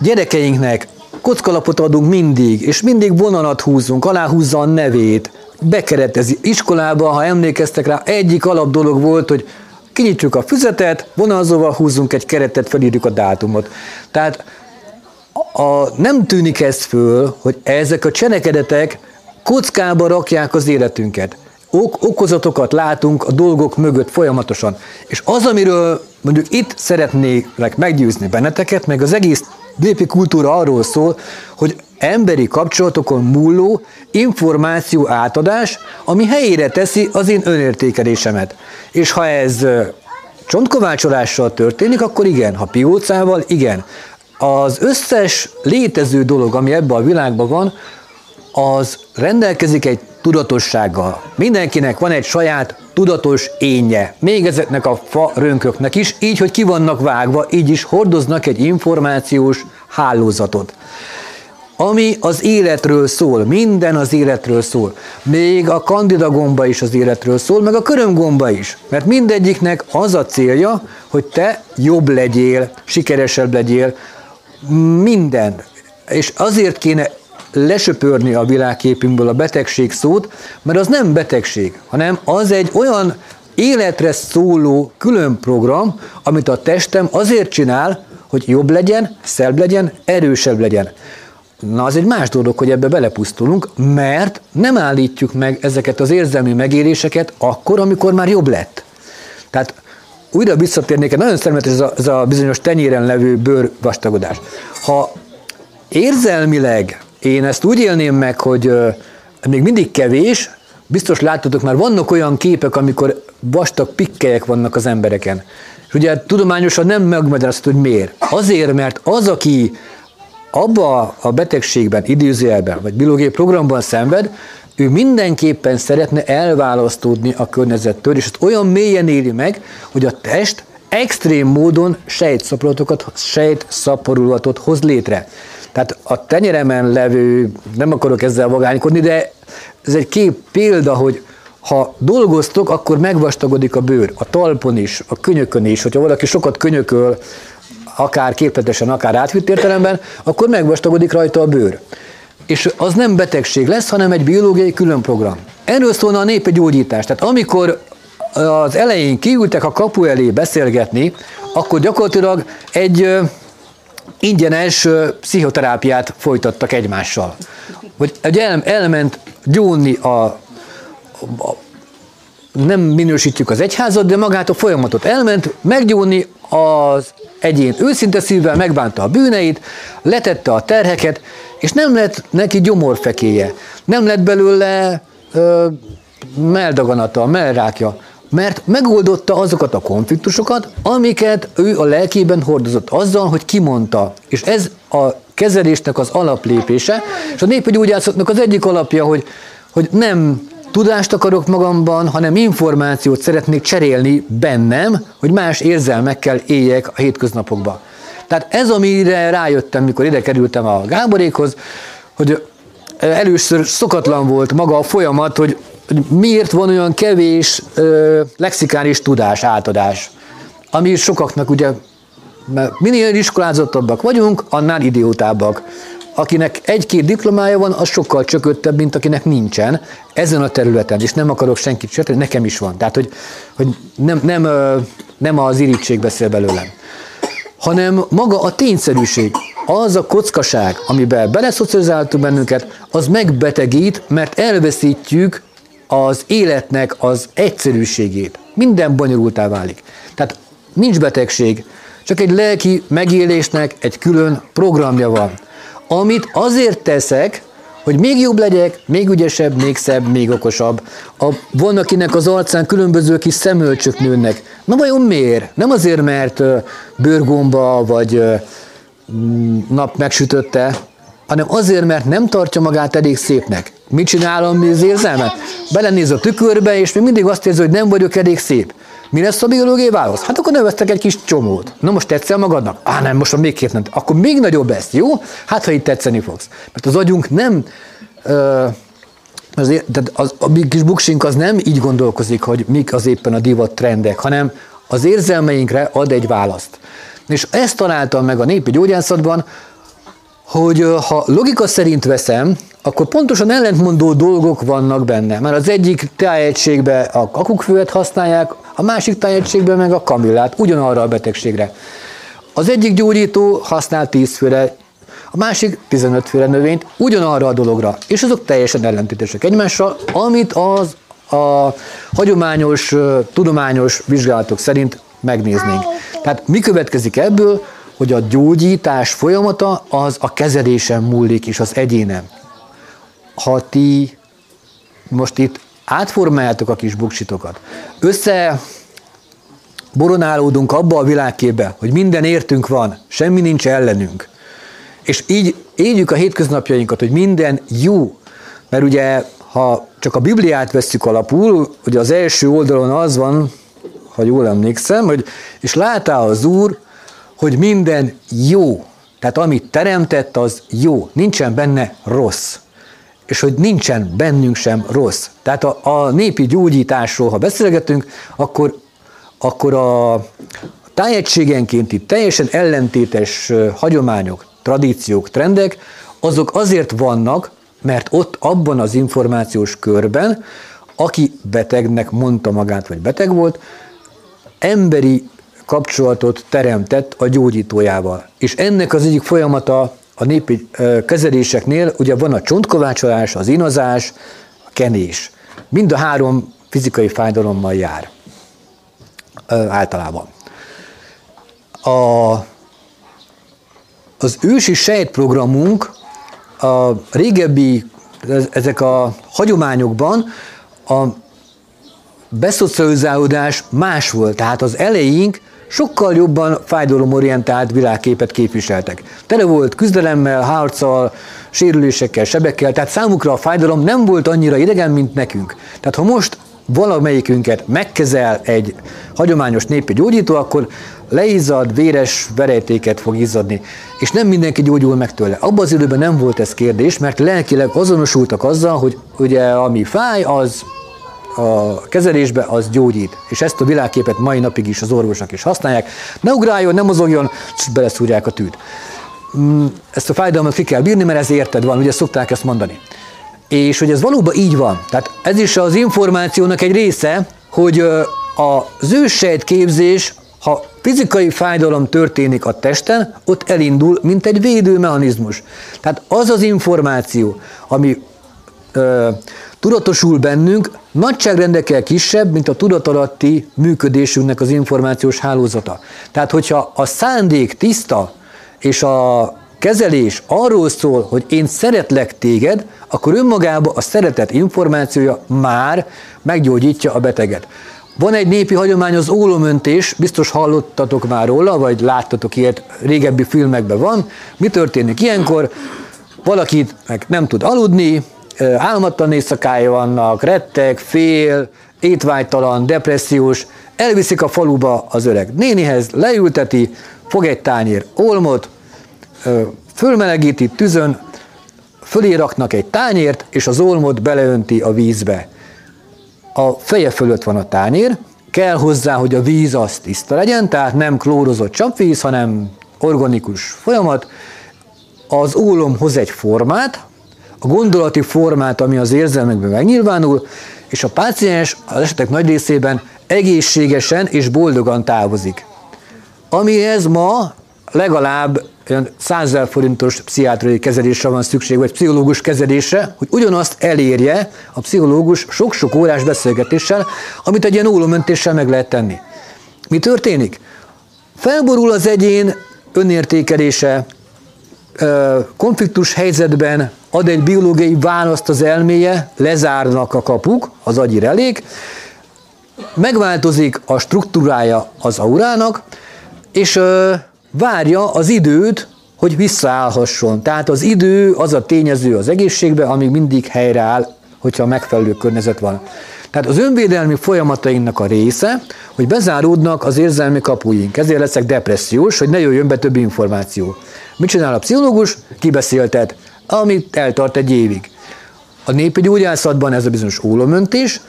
gyerekeinknek kockalapot adunk mindig, és mindig vonalat húzunk, aláhúzza a nevét, bekeretezi. Iskolába, ha emlékeztek rá, egyik alap dolog volt, hogy kinyitjuk a füzetet, vonalzóval húzunk egy keretet, felírjuk a dátumot. Tehát a, nem tűnik ez föl, hogy ezek a cselekedetek kockába rakják az életünket. Ok, okozatokat látunk a dolgok mögött folyamatosan. És az, amiről mondjuk itt szeretnék meggyőzni benneteket, meg az egész népi kultúra arról szól, hogy emberi kapcsolatokon múló információ átadás, ami helyére teszi az én önértékelésemet. És ha ez csontkovácsolással történik, akkor igen, ha piócával, igen. Az összes létező dolog, ami ebben a világban van, az rendelkezik egy tudatossággal. Mindenkinek van egy saját tudatos énje. Még ezeknek a fa rönköknek is, így, hogy ki vannak vágva, így is hordoznak egy információs hálózatot. Ami az életről szól, minden az életről szól. Még a kandida gomba is az életről szól, meg a körömgomba is. Mert mindegyiknek az a célja, hogy te jobb legyél, sikeresebb legyél, minden. És azért kéne lesöpörni a világképünkből a betegség szót, mert az nem betegség, hanem az egy olyan életre szóló külön program, amit a testem azért csinál, hogy jobb legyen, szebb legyen, erősebb legyen. Na, az egy más dolog, hogy ebbe belepusztulunk, mert nem állítjuk meg ezeket az érzelmi megéléseket akkor, amikor már jobb lett. Tehát újra visszatérnék, nagyon szemletes ez a, ez a bizonyos tenyéren levő bőr vastagodás. Ha érzelmileg én ezt úgy élném meg, hogy euh, még mindig kevés, biztos láttatok már, vannak olyan képek, amikor vastag pikkelyek vannak az embereken. És ugye tudományosan nem megmagyarázható, hogy miért. Azért, mert az, aki abba a betegségben, időzőjelben, vagy biológiai programban szenved, ő mindenképpen szeretne elválasztódni a környezettől, és ezt olyan mélyen éli meg, hogy a test extrém módon sejtszaporulatokat, sejtszaporulatot hoz létre. Tehát a tenyeremen levő, nem akarok ezzel vagánykodni, de ez egy kép példa, hogy ha dolgoztok, akkor megvastagodik a bőr, a talpon is, a könyökön is, hogyha valaki sokat könyököl, akár képletesen, akár átvitt értelemben, akkor megvastagodik rajta a bőr. És az nem betegség lesz, hanem egy biológiai különprogram. Erről szólna a népi gyógyítás. Tehát amikor az elején kiültek a kapu elé beszélgetni, akkor gyakorlatilag egy ingyenes pszichoterápiát folytattak egymással. Hogy egy el, elment gyónni a, a nem minősítjük az egyházat, de magát a folyamatot elment meggyónni az egyén őszinte szívvel, megbánta a bűneit, letette a terheket, és nem lett neki gyomorfekéje, nem lett belőle ö, meldaganata, melrákja, mert megoldotta azokat a konfliktusokat, amiket ő a lelkében hordozott azzal, hogy kimondta. És ez a kezelésnek az alaplépése, és a népgyógyászatnak az egyik alapja, hogy, hogy nem tudást akarok magamban, hanem információt szeretnék cserélni bennem, hogy más érzelmekkel éljek a hétköznapokban. Tehát ez, amire rájöttem, mikor ide kerültem a Gáborékhoz, hogy először szokatlan volt maga a folyamat, hogy hogy miért van olyan kevés ö, lexikális tudás, átadás, ami sokaknak ugye, mert minél iskolázottabbak vagyunk, annál idiótábbak. Akinek egy-két diplomája van, az sokkal csököttebb, mint akinek nincsen ezen a területen, és nem akarok senkit sérteni, nekem is van. Tehát, hogy, hogy nem, nem, nem az irítség beszél belőlem, hanem maga a tényszerűség, az a kockaság, amiben beleszocializáltuk bennünket, az megbetegít, mert elveszítjük az életnek az egyszerűségét. Minden bonyolultá válik. Tehát nincs betegség, csak egy lelki megélésnek egy külön programja van, amit azért teszek, hogy még jobb legyek, még ügyesebb, még szebb, még okosabb. A, van, akinek az arcán különböző kis szemölcsök nőnek. Na vajon miért? Nem azért, mert bőrgomba vagy nap megsütötte, hanem azért, mert nem tartja magát elég szépnek. Mit csinálom az érzelme? Belenéz a tükörbe, és még mindig azt érzi, hogy nem vagyok elég szép. Mi lesz a biológiai válasz? Hát akkor növesztek egy kis csomót. Na most tetszel magadnak? Á, nem, most még két nem. Akkor még nagyobb lesz, jó? Hát, ha itt tetszeni fogsz. Mert az agyunk nem ö, az, tehát az, a kis buksink az nem így gondolkozik, hogy mik az éppen a divat trendek, hanem az érzelmeinkre ad egy választ. És ezt találtam meg a népi gyógyászatban, hogy ha logika szerint veszem, akkor pontosan ellentmondó dolgok vannak benne. Mert az egyik tájegységben a kakukkfüvet használják, a másik tájegységben meg a kamillát, ugyanarra a betegségre. Az egyik gyógyító használ 10 főre, a másik 15 féle növényt ugyanarra a dologra, és azok teljesen ellentétesek egymással, amit az a hagyományos, tudományos vizsgálatok szerint megnéznénk. Tehát mi következik ebből, hogy a gyógyítás folyamata az a kezelésen múlik, és az egyénem. Ha ti most itt átformáljátok a kis buksitokat, össze boronálódunk abba a világkébe, hogy minden értünk van, semmi nincs ellenünk, és így éljük a hétköznapjainkat, hogy minden jó, mert ugye, ha csak a Bibliát vesszük alapul, ugye az első oldalon az van, ha jól emlékszem, hogy és látál az Úr, hogy minden jó. Tehát amit teremtett, az jó. Nincsen benne rossz. És hogy nincsen bennünk sem rossz. Tehát a, a népi gyógyításról, ha beszélgetünk, akkor, akkor a tájegységenkénti teljesen ellentétes hagyományok, tradíciók, trendek, azok azért vannak, mert ott abban az információs körben, aki betegnek mondta magát, vagy beteg volt, emberi kapcsolatot teremtett a gyógyítójával. És ennek az egyik folyamata a népi kezeléseknél, ugye van a csontkovácsolás, az inazás, a kenés. Mind a három fizikai fájdalommal jár általában. A az ősi sejtprogramunk a régebbi, ezek a hagyományokban a beszocializálódás más volt. Tehát az elejénk sokkal jobban fájdalomorientált világképet képviseltek. Tele volt küzdelemmel, harccal, sérülésekkel, sebekkel, tehát számukra a fájdalom nem volt annyira idegen, mint nekünk. Tehát ha most valamelyikünket megkezel egy hagyományos népi gyógyító, akkor leizzad, véres verejtéket fog izzadni, és nem mindenki gyógyul meg tőle. Abban az időben nem volt ez kérdés, mert lelkileg azonosultak azzal, hogy ugye ami fáj, az a kezelésbe az gyógyít. És ezt a világképet mai napig is az orvosok is használják. Ne ugráljon, ne mozogjon, és beleszúrják a tűt. Mm, ezt a fájdalmat ki kell bírni, mert ez érted van, ugye szokták ezt mondani. És hogy ez valóban így van. Tehát ez is az információnak egy része, hogy az őssejt képzés, ha fizikai fájdalom történik a testen, ott elindul, mint egy védőmechanizmus. Tehát az az információ, ami ö, tudatosul bennünk, nagyságrendekkel kisebb, mint a tudatalatti működésünknek az információs hálózata. Tehát, hogyha a szándék tiszta, és a kezelés arról szól, hogy én szeretlek téged, akkor önmagában a szeretet információja már meggyógyítja a beteget. Van egy népi hagyomány, az ólomöntés, biztos hallottatok már róla, vagy láttatok ilyet, régebbi filmekben van. Mi történik ilyenkor? Valakit meg nem tud aludni, álmatlan éjszakája vannak, rettek, fél, étvágytalan, depressziós, elviszik a faluba az öreg nénihez, leülteti, fog egy tányér olmot, fölmelegíti tüzön, fölé raknak egy tányért, és az olmot beleönti a vízbe. A feje fölött van a tányér, kell hozzá, hogy a víz az tiszta legyen, tehát nem klórozott csapvíz, hanem organikus folyamat. Az ólom hoz egy formát, a gondolati formát, ami az érzelmekben megnyilvánul, és a páciens az esetek nagy részében egészségesen és boldogan távozik. Amihez ma legalább olyan 100 forintos pszichiátriai kezelésre van szükség, vagy pszichológus kezelésre, hogy ugyanazt elérje a pszichológus sok-sok órás beszélgetéssel, amit egy ilyen ólomöntéssel meg lehet tenni. Mi történik? Felborul az egyén önértékelése, konfliktus helyzetben ad egy biológiai választ az elméje, lezárnak a kapuk, az agyi relék, megváltozik a struktúrája az aurának, és várja az időt, hogy visszaállhasson. Tehát az idő az a tényező az egészségben, ami mindig helyreáll, hogyha megfelelő környezet van. Tehát az önvédelmi folyamatainknak a része, hogy bezáródnak az érzelmi kapuink. Ezért leszek depressziós, hogy ne jöjjön be több információ. Mit csinál a pszichológus? Kibeszéltet, amit eltart egy évig. A népi gyógyászatban ez a bizonyos ólomöntés,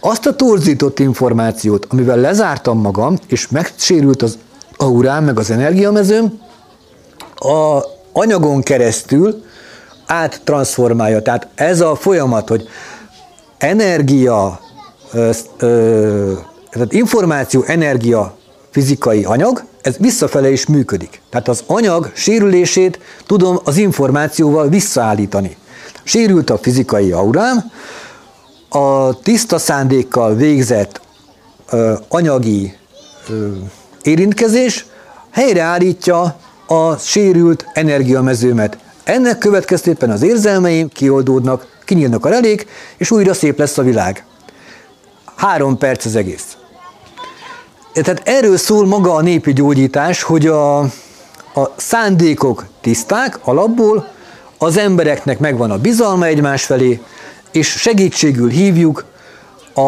azt a torzított információt, amivel lezártam magam, és megsérült az aurám, meg az energiamezőm, a anyagon keresztül áttransformálja. Tehát ez a folyamat, hogy energia, ö, ö, tehát információ, energia, fizikai anyag, ez visszafele is működik. Tehát az anyag sérülését tudom az információval visszaállítani. Sérült a fizikai aurám, a tiszta szándékkal végzett ö, anyagi ö, érintkezés helyreállítja a sérült energiamezőmet. Ennek következtében az érzelmeim kioldódnak, kinyílnak a relék, és újra szép lesz a világ. Három perc az egész. Tehát erről szól maga a népi gyógyítás, hogy a, a szándékok tiszták alapból, az embereknek megvan a bizalma egymás felé, és segítségül hívjuk a,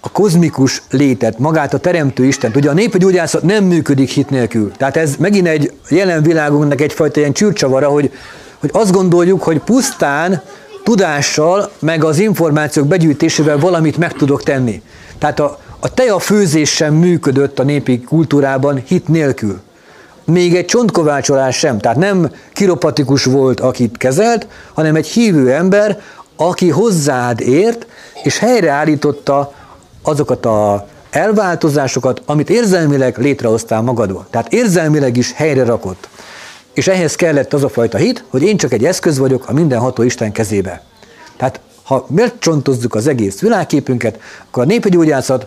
a kozmikus létet, magát a Teremtő Istent. Ugye a népi gyógyászat nem működik hit nélkül. Tehát ez megint egy jelen világunknak egyfajta ilyen csűrcsavara, hogy, hogy azt gondoljuk, hogy pusztán tudással, meg az információk begyűjtésével valamit meg tudok tenni. Tehát a, a teja főzés sem működött a népi kultúrában hit nélkül. Még egy csontkovácsolás sem. Tehát nem kiropatikus volt, akit kezelt, hanem egy hívő ember, aki hozzád ért, és helyreállította azokat a elváltozásokat, amit érzelmileg létrehoztál magadból. Tehát érzelmileg is helyre rakott. És ehhez kellett az a fajta hit, hogy én csak egy eszköz vagyok a mindenható Isten kezébe. Tehát ha megcsontozzuk az egész világképünket, akkor a népi gyógyászat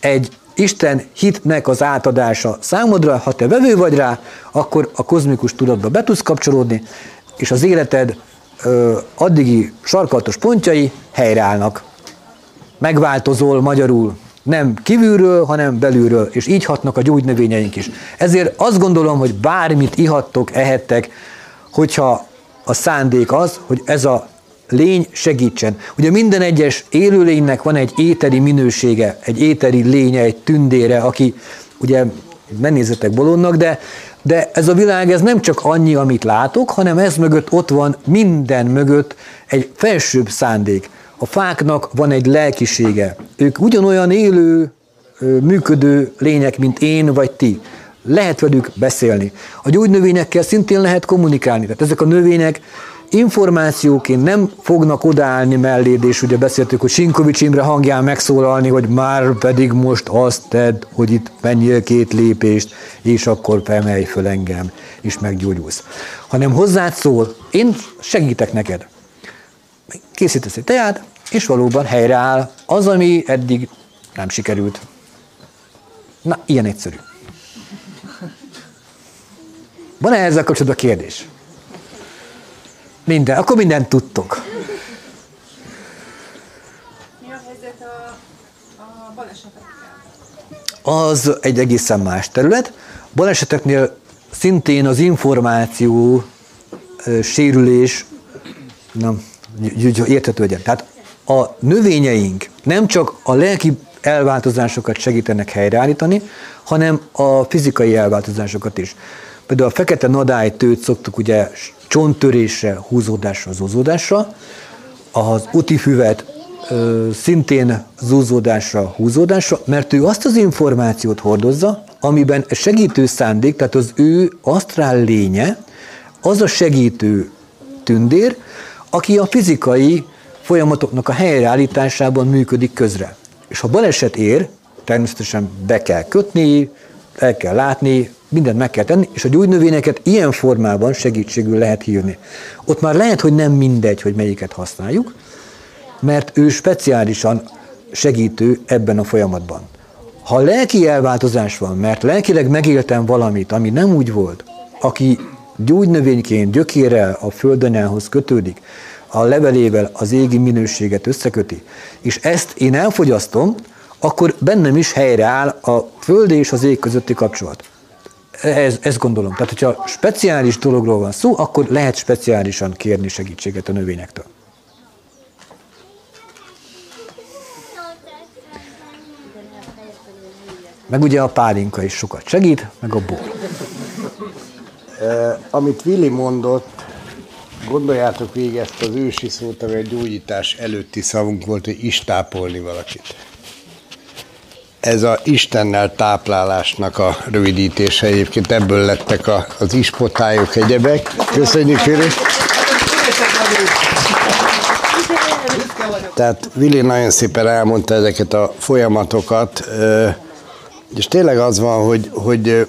egy Isten hitnek az átadása számodra, ha te vevő vagy rá, akkor a kozmikus tudatba be tudsz kapcsolódni, és az életed ö, addigi sarkalatos pontjai helyreállnak. Megváltozol magyarul, nem kívülről, hanem belülről, és így hatnak a gyógynövényeink is. Ezért azt gondolom, hogy bármit ihattok, ehettek, hogyha a szándék az, hogy ez a lény segítsen. Ugye minden egyes élőlénynek van egy éteri minősége, egy éteri lénye, egy tündére, aki ugye ne nézzetek bolondnak, de, de ez a világ ez nem csak annyi, amit látok, hanem ez mögött ott van minden mögött egy felsőbb szándék. A fáknak van egy lelkisége. Ők ugyanolyan élő, működő lények, mint én vagy ti. Lehet velük beszélni. A gyógynövényekkel szintén lehet kommunikálni. Tehát ezek a növények információként nem fognak odaállni melléd, és ugye beszéltük, hogy Sinkovics Imre hangján megszólalni, hogy már pedig most azt tedd, hogy itt menjél két lépést, és akkor femelj föl engem, és meggyógyulsz. Hanem hozzád szól, én segítek neked. Készítesz egy teát, és valóban helyreáll az, ami eddig nem sikerült. Na, ilyen egyszerű. Van-e ezzel kapcsolatban kérdés? Minden, akkor mindent tudtok. Mi a helyzet a, a balesetekkel? Az egy egészen más terület. Baleseteknél szintén az információ sérülés, nem, érthető legyen. Tehát a növényeink nem csak a lelki elváltozásokat segítenek helyreállítani, hanem a fizikai elváltozásokat is. Például a fekete nadálytőt szoktuk ugye csonttörésre, húzódásra, zúzódásra, az utifüvet ö, szintén zúzódásra, húzódásra, mert ő azt az információt hordozza, amiben segítő szándék, tehát az ő asztrál lénye, az a segítő tündér, aki a fizikai folyamatoknak a helyreállításában működik közre. És ha baleset ér, természetesen be kell kötni, el kell látni, mindent meg kell tenni, és a gyógynövényeket ilyen formában segítségül lehet hívni. Ott már lehet, hogy nem mindegy, hogy melyiket használjuk, mert ő speciálisan segítő ebben a folyamatban. Ha lelki elváltozás van, mert lelkileg megéltem valamit, ami nem úgy volt, aki gyógynövényként gyökérrel a földanyához kötődik, a levelével az égi minőséget összeköti, és ezt én elfogyasztom, akkor bennem is helyreáll a föld és az ég közötti kapcsolat. Ez, ezt gondolom. Tehát, hogyha speciális dologról van szó, akkor lehet speciálisan kérni segítséget a növényektől. Meg ugye a pálinka is sokat segít, meg a bor. Amit Willi mondott, gondoljátok végig ezt az ősi szót, ami a gyógyítás előtti szavunk volt, hogy is tápolni valakit. Ez a Istennel táplálásnak a rövidítése egyébként, ebből lettek a, az ispotályok, egyebek. Köszönjük, Fili! Tehát Vili nagyon szépen elmondta ezeket a folyamatokat, és tényleg az van, hogy, hogy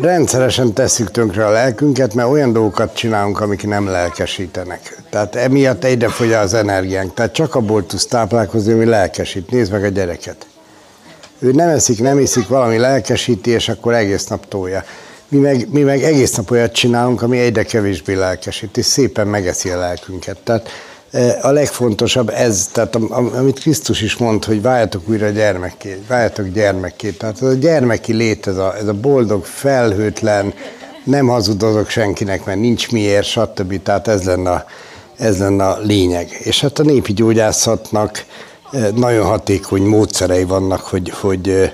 rendszeresen tesszük tönkre a lelkünket, mert olyan dolgokat csinálunk, amik nem lelkesítenek. Tehát emiatt egyre fogy az energiánk. Tehát csak abból tudsz táplálkozni, ami lelkesít. Nézd meg a gyereket. Ő nem eszik, nem iszik, valami lelkesíti, és akkor egész nap tolja. Mi meg, mi meg egész nap olyat csinálunk, ami egyre kevésbé lelkesít, és szépen megeszi a lelkünket. Tehát a legfontosabb ez, tehát amit Krisztus is mond, hogy váljatok újra gyermekké, váljatok gyermekké. Tehát ez a gyermeki lét, ez a, ez a boldog, felhőtlen, nem hazudozok senkinek, mert nincs miért, stb. Tehát ez lenne, a, ez lenne a lényeg. És hát a népi gyógyászatnak nagyon hatékony módszerei vannak, hogy, hogy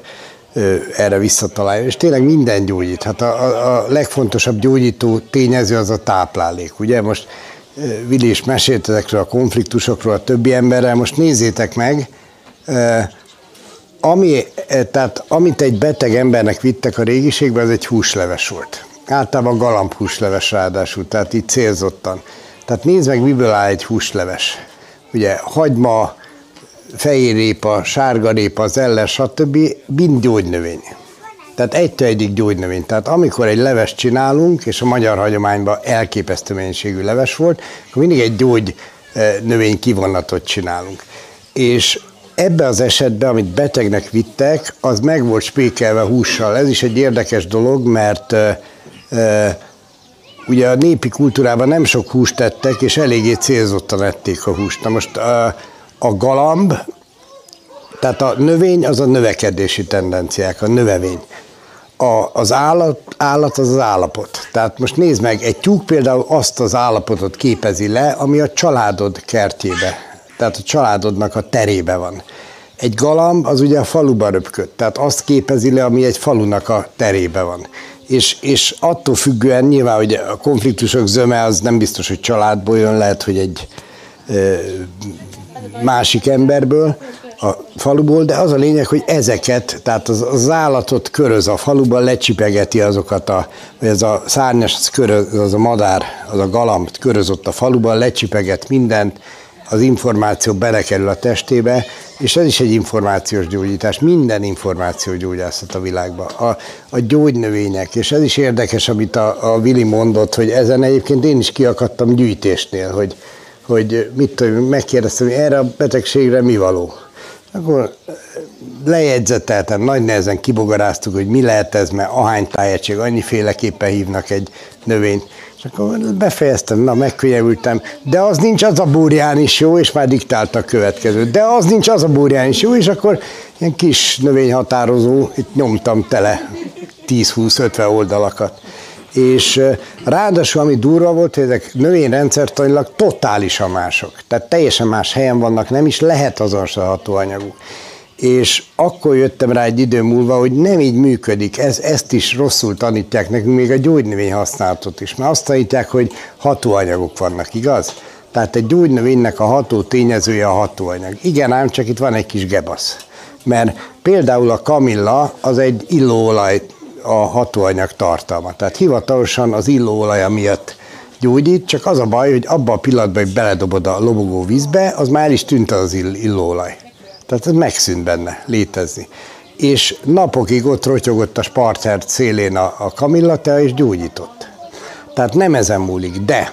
erre visszataláljon. És tényleg minden gyógyít. Hát a, a, legfontosabb gyógyító tényező az a táplálék. Ugye most Vili is mesélt ezekről a konfliktusokról a többi emberrel, most nézzétek meg, ami, tehát amit egy beteg embernek vittek a régiségben, az egy húsleves volt. Általában galamb húsleves ráadásul, tehát így célzottan. Tehát nézd meg, miből áll egy húsleves. Ugye hagyma, fehérrépa, sárgarépa, zeller, stb. mind gyógynövény. Tehát egytől egyik gyógynövény. Tehát amikor egy leves csinálunk, és a magyar hagyományban elképesztő mennyiségű leves volt, akkor mindig egy gyógy eh, növény kivonatot csinálunk. És ebbe az esetben, amit betegnek vittek, az meg volt spékelve hússal. Ez is egy érdekes dolog, mert e, e, ugye a népi kultúrában nem sok húst tettek, és eléggé célzottan ették a húst. Na most a, a galamb, tehát a növény az a növekedési tendenciák, a növevény a, az állat, állat az az állapot. Tehát most nézd meg, egy tyúk például azt az állapotot képezi le, ami a családod kertjébe, tehát a családodnak a terébe van. Egy galamb az ugye a faluba röpköd, tehát azt képezi le, ami egy falunak a terébe van. És, és attól függően nyilván, hogy a konfliktusok zöme az nem biztos, hogy családból jön, lehet, hogy egy másik emberből, a faluból, de az a lényeg, hogy ezeket, tehát az, az állatot köröz a faluban, lecsipegeti azokat a, vagy ez a szárnyas, az, köröz, az a madár, az a galamb körözött a faluban, lecsipeget mindent, az információ belekerül a testébe, és ez is egy információs gyógyítás, minden információ gyógyászat a világban. A, a gyógynövények, és ez is érdekes, amit a, a Vili mondott, hogy ezen egyébként én is kiakadtam gyűjtésnél, hogy, hogy mit tudom, megkérdeztem, hogy erre a betegségre mi való akkor lejegyzeteltem, nagy nehezen kibogaráztuk, hogy mi lehet ez, mert ahány tájegység, annyiféleképpen hívnak egy növényt. És akkor befejeztem, na megkönyörültem, de az nincs az a búrján is jó, és már diktálta a következő. De az nincs az a búrján is jó, és akkor ilyen kis növényhatározó, itt nyomtam tele 10-20-50 oldalakat és ráadásul ami durva volt, hogy ezek növényrendszertanilag totálisan mások. Tehát teljesen más helyen vannak, nem is lehet azonos a. És akkor jöttem rá egy idő múlva, hogy nem így működik, ez, ezt is rosszul tanítják nekünk, még a gyógynövény használatot is. Mert azt tanítják, hogy hatóanyagok vannak, igaz? Tehát egy gyógynövénynek a ható tényezője a hatóanyag. Igen, ám csak itt van egy kis gebasz. Mert például a kamilla az egy illóolaj a hatóanyag tartalma. Tehát hivatalosan az illóolaja miatt gyógyít, csak az a baj, hogy abban a pillanatban, hogy beledobod a lobogó vízbe, az már is tűnt az illóolaj. Tehát ez megszűnt benne létezni. És napokig ott rotyogott a spartert szélén a, a kamillatea, és gyógyított. Tehát nem ezen múlik, de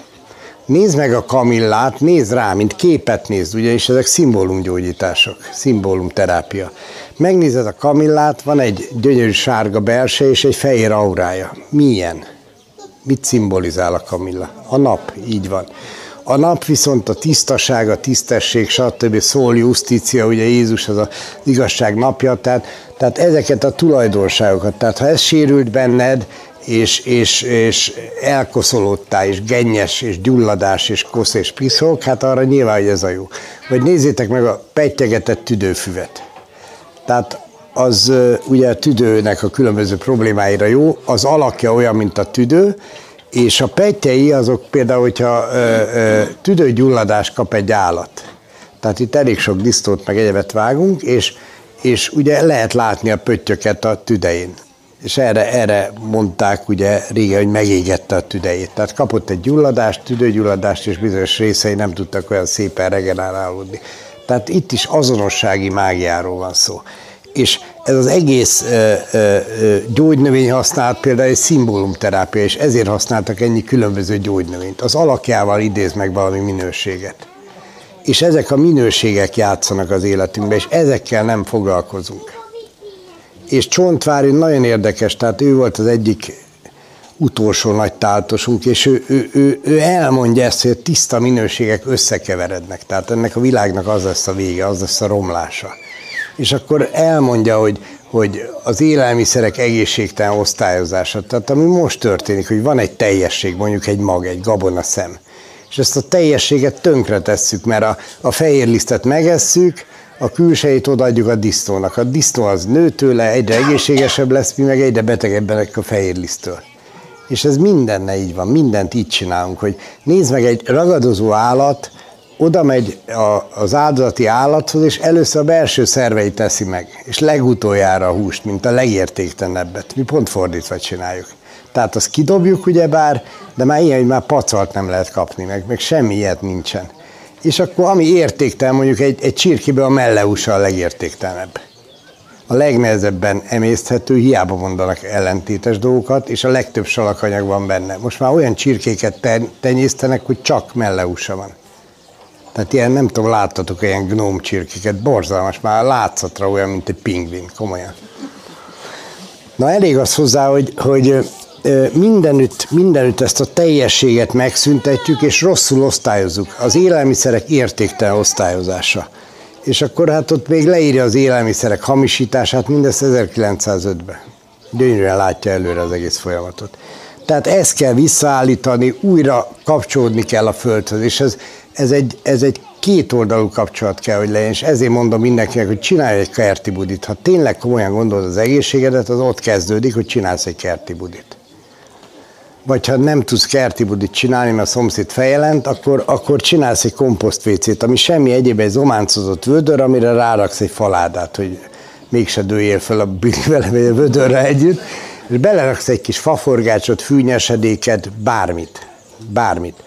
nézd meg a kamillát, nézd rá, mint képet nézd, ugyanis ezek szimbólumgyógyítások, szimbólumterápia. Megnézed a kamillát, van egy gyönyörű sárga belse és egy fehér aurája. Milyen? Mit szimbolizál a kamilla? A nap, így van. a nap viszont a tisztaság, a tisztesség, stb. szól justícia, ugye Jézus az az igazság napja, tehát, tehát ezeket a tulajdonságokat, tehát ha ez sérült benned, és, és, és elkoszolódtál, és gennyes, és gyulladás, és kosz, és piszok, hát arra nyilván, hogy ez a jó. Vagy nézzétek meg a petyegetett tüdőfüvet. Tehát az ugye a tüdőnek a különböző problémáira jó, az alakja olyan, mint a tüdő, és a petjei azok például, hogyha ö, ö, tüdőgyulladás kap egy állat, tehát itt elég sok disztót meg egyebet vágunk, és, és ugye lehet látni a pöttyöket a tüdején. És erre, erre mondták ugye régen, hogy megégette a tüdejét. Tehát kapott egy gyulladást, tüdőgyulladást, és bizonyos részei nem tudtak olyan szépen regenerálódni. Tehát itt is azonossági mágiáról van szó és ez az egész ö, ö, gyógynövény használat például egy szimbólumterápia, és ezért használtak ennyi különböző gyógynövényt. Az alakjával idéz meg valami minőséget. És ezek a minőségek játszanak az életünkben, és ezekkel nem foglalkozunk. És Csontvári nagyon érdekes, tehát ő volt az egyik utolsó nagy táltosunk, és ő, ő, ő, ő elmondja ezt, hogy a tiszta minőségek összekeverednek. Tehát ennek a világnak az lesz a vége, az lesz a romlása és akkor elmondja, hogy, hogy az élelmiszerek egészségtelen osztályozása, tehát ami most történik, hogy van egy teljesség, mondjuk egy mag, egy gabonaszem, és ezt a teljességet tönkre tesszük, mert a, a fehérlisztet megesszük, a külsejét odaadjuk a disznónak. A disznó az nő tőle, egyre egészségesebb lesz, mi meg egyre betegebbenek a fehérlisztől. És ez mindenne így van, mindent így csinálunk, hogy nézd meg egy ragadozó állat, oda megy a, az áldozati állathoz, és először a belső szerveit teszi meg, és legutoljára a húst, mint a legértéktelenebbet. Mi pont fordítva csináljuk. Tehát azt kidobjuk ugyebár, de már ilyen, hogy már pacalt nem lehet kapni, meg, meg semmi ilyet nincsen. És akkor ami értéktelen, mondjuk egy, egy csirkéből a melleusa a legértéktelenebb. A legnehezebben emészthető, hiába mondanak ellentétes dolgokat, és a legtöbb salakanyag van benne. Most már olyan csirkéket tenyésztenek, hogy csak melleusa van. Tehát ilyen, nem tudom, láttatok ilyen gnóm csirkéket, borzalmas, már látszatra olyan, mint egy pingvin, komolyan. Na elég az hozzá, hogy, hogy mindenütt, mindenütt ezt a teljességet megszüntetjük, és rosszul osztályozzuk. Az élelmiszerek értéktelen osztályozása. És akkor hát ott még leírja az élelmiszerek hamisítását, mindezt 1905-ben. Gyönyörűen látja előre az egész folyamatot. Tehát ezt kell visszaállítani, újra kapcsolódni kell a földhöz, és ez, ez egy, ez egy kétoldalú kapcsolat kell, hogy legyen, és ezért mondom mindenkinek, hogy csinálj egy kerti budit. Ha tényleg komolyan gondolod az egészségedet, az ott kezdődik, hogy csinálsz egy kerti budit. Vagy ha nem tudsz kerti budit csinálni, mert a szomszéd feljelent, akkor, akkor csinálsz egy komposztvécét, ami semmi egyéb egy zománcozott vödör, amire ráraksz egy faládát, hogy mégse dőjél fel a vele vagy a vödörre együtt, és beleraksz egy kis faforgácsot, fűnyesedéket, bármit. Bármit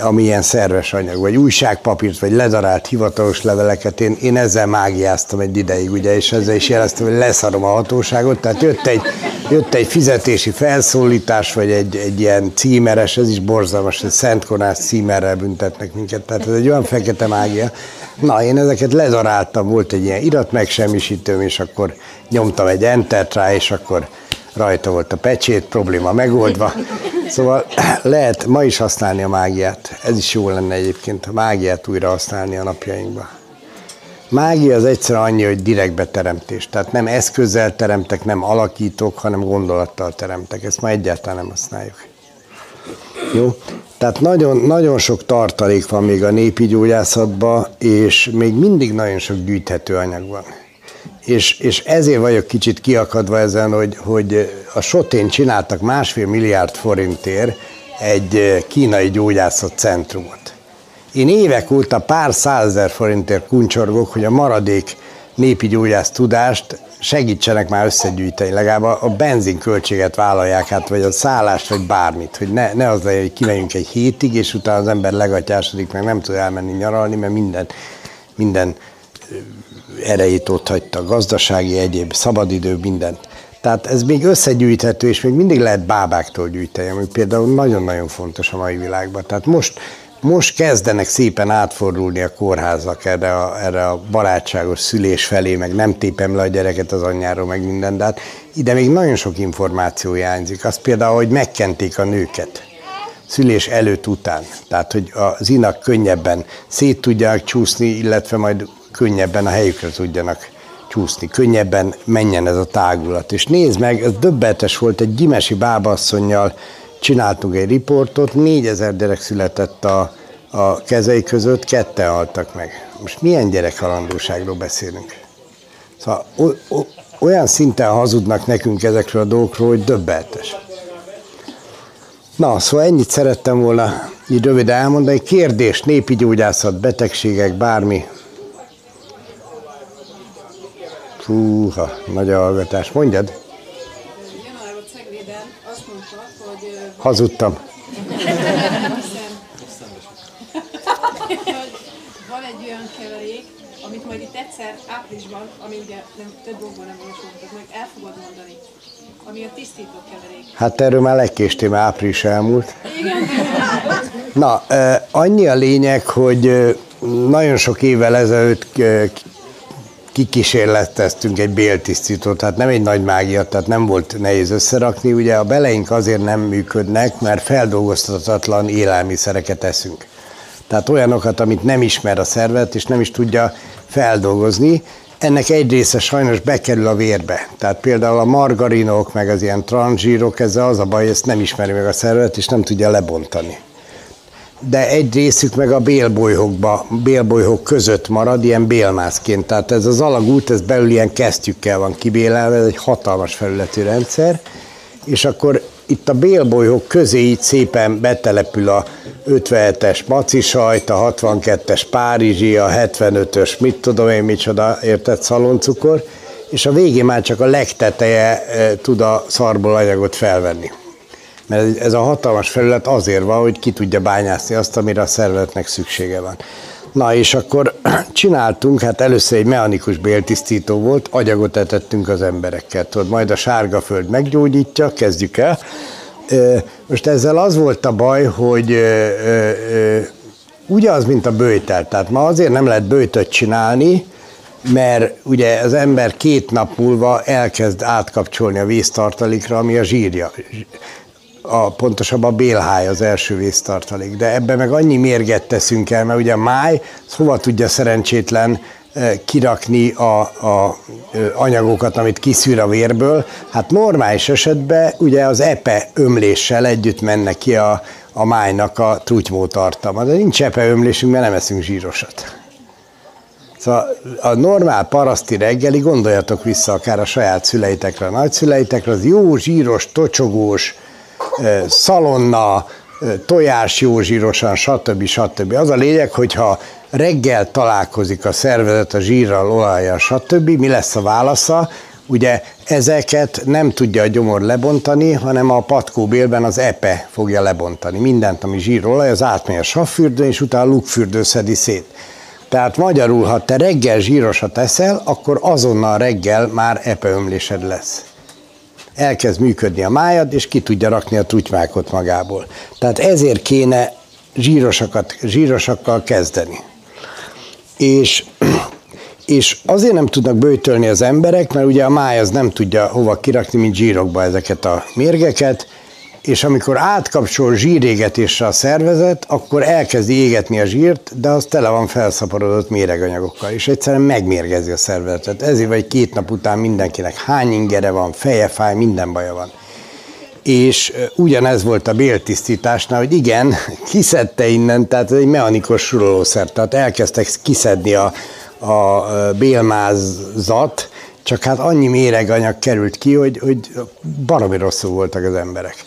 ami ilyen szerves anyag, vagy újságpapírt, vagy ledarált hivatalos leveleket, én, én ezzel mágiáztam egy ideig, ugye, és ezzel is jeleztem, hogy leszarom a hatóságot, tehát jött egy, jött egy fizetési felszólítás, vagy egy, egy ilyen címeres, ez is borzalmas, egy Szent Konász címerrel büntetnek minket, tehát ez egy olyan fekete mágia. Na, én ezeket ledaráltam, volt egy ilyen irat megsemmisítőm, és akkor nyomtam egy entert rá, és akkor rajta volt a pecsét, probléma megoldva. Szóval lehet ma is használni a mágiát. Ez is jó lenne egyébként, a mágiát újra használni a napjainkban. Mágia az egyszer annyi, hogy direktbe teremtés. Tehát nem eszközzel teremtek, nem alakítok, hanem gondolattal teremtek. Ezt ma egyáltalán nem használjuk. Jó? Tehát nagyon, nagyon sok tartalék van még a népi gyógyászatban, és még mindig nagyon sok gyűjthető anyag van és, és ezért vagyok kicsit kiakadva ezen, hogy, hogy a Sotén csináltak másfél milliárd forintért egy kínai gyógyászat centrumot. Én évek óta pár százezer forintért kuncsorgok, hogy a maradék népi gyógyász tudást segítsenek már összegyűjteni, legalább a, a benzinköltséget vállalják át, vagy a szállást, vagy bármit, hogy ne, ne az legyen, hogy kimegyünk egy hétig, és utána az ember legatyásodik, meg nem tud elmenni nyaralni, mert minden, minden erejét ott hagyta, gazdasági, egyéb, szabadidő, mindent. Tehát ez még összegyűjthető, és még mindig lehet bábáktól gyűjteni, ami például nagyon-nagyon fontos a mai világban. Tehát most, most kezdenek szépen átfordulni a kórházak erre a, erre a barátságos szülés felé, meg nem tépem le a gyereket az anyjáról, meg minden, de hát ide még nagyon sok információ hiányzik. Az például, hogy megkenték a nőket. szülés előtt után. Tehát, hogy az inak könnyebben szét tudjanak csúszni, illetve majd könnyebben a helyükre tudjanak csúszni, könnyebben menjen ez a tágulat. És nézd meg, ez döbbetes volt, egy gyimesi bábasszonynal csináltunk egy riportot, 4000 gyerek született a, a kezei között, ketten haltak meg. Most milyen gyerekhalandóságról beszélünk? Szóval o, o, olyan szinten hazudnak nekünk ezekről a dolgokról, hogy döbbetes. Na, szóval ennyit szerettem volna így röviden elmondani. Kérdés, népi gyógyászat, betegségek, bármi. Fúha, nagy hallgatás. Mondjad, Januárban Cegléden azt mondta, hogy hazudtam. van egy olyan keverék, amit majd itt egyszer áprilisban, ami ugye nem, több dolgból nem olvasottak meg, el fogod mondani, ami a tisztító keverék. Hát erről már legkéstél, mert április elmúlt. Na, eh, annyi a lényeg, hogy nagyon sok évvel ezelőtt kikísérleteztünk egy béltisztítót, tehát nem egy nagy mágia, tehát nem volt nehéz összerakni. Ugye a beleink azért nem működnek, mert feldolgozhatatlan élelmiszereket eszünk. Tehát olyanokat, amit nem ismer a szervet, és nem is tudja feldolgozni. Ennek egy része sajnos bekerül a vérbe. Tehát például a margarinok, meg az ilyen transzsírok, ezzel az a baj, ezt nem ismeri meg a szervet, és nem tudja lebontani de egy részük meg a bélbolyhokba, bélbolyhok között marad, ilyen bélmászként. Tehát ez az alagút, ez belül ilyen kesztyűkkel van kibélelve, ez egy hatalmas felületű rendszer, és akkor itt a bélbolyhok közé így szépen betelepül a 57-es macisajt, a 62-es párizsi, a 75-ös, mit tudom én micsoda, érted, szaloncukor, és a végén már csak a legteteje e, tud a szarból anyagot felvenni mert ez a hatalmas felület azért van, hogy ki tudja bányászni azt, amire a szervezetnek szüksége van. Na és akkor csináltunk, hát először egy mechanikus béltisztító volt, agyagot etettünk az emberekkel. Tudod, majd a sárga föld meggyógyítja, kezdjük el. Most ezzel az volt a baj, hogy ugyanaz, mint a bőjtel. Tehát ma azért nem lehet bőjtöt csinálni, mert ugye az ember két nap múlva elkezd átkapcsolni a víztartalékra, ami a zsírja a, pontosabban a bélháj az első vésztartalék. De ebben meg annyi mérget teszünk el, mert ugye a máj, hova tudja szerencsétlen eh, kirakni a, a anyagokat, amit kiszűr a vérből. Hát normális esetben ugye az epe ömléssel együtt menne ki a, a májnak a trutymó tartalma. De nincs epe ömlésünk, mert nem eszünk zsírosat. Szóval a normál paraszti reggeli, gondoljatok vissza akár a saját szüleitekre, a nagyszüleitekre, az jó zsíros, tocsogós, szalonna, tojás jó zsírosan, stb. stb. Az a lényeg, hogyha reggel találkozik a szervezet a zsírral, olajjal, stb. Mi lesz a válasza? Ugye ezeket nem tudja a gyomor lebontani, hanem a patkóbélben az epe fogja lebontani. Mindent, ami zsírolaj, az átmegy a savfürdőn, és utána lukfürdő szedi szét. Tehát magyarul, ha te reggel zsírosat eszel, akkor azonnal reggel már epeömlésed lesz elkezd működni a májad, és ki tudja rakni a trutymákot magából. Tehát ezért kéne zsírosakat, zsírosakkal kezdeni. És, és azért nem tudnak bőtölni az emberek, mert ugye a máj az nem tudja hova kirakni, mint zsírokba ezeket a mérgeket, és amikor átkapcsol zsírégetésre a szervezet, akkor elkezdi égetni a zsírt, de az tele van felszaporodott méreganyagokkal, és egyszerűen megmérgezi a szervezetet. Ezért vagy két nap után mindenkinek hány ingere van, feje fáj, minden baja van. És ugyanez volt a béltisztításnál, hogy igen, kiszedte innen, tehát ez egy mechanikus surolószer, tehát elkezdtek kiszedni a, a bélmázat, csak hát annyi méreganyag került ki, hogy, hogy baromi rosszul voltak az emberek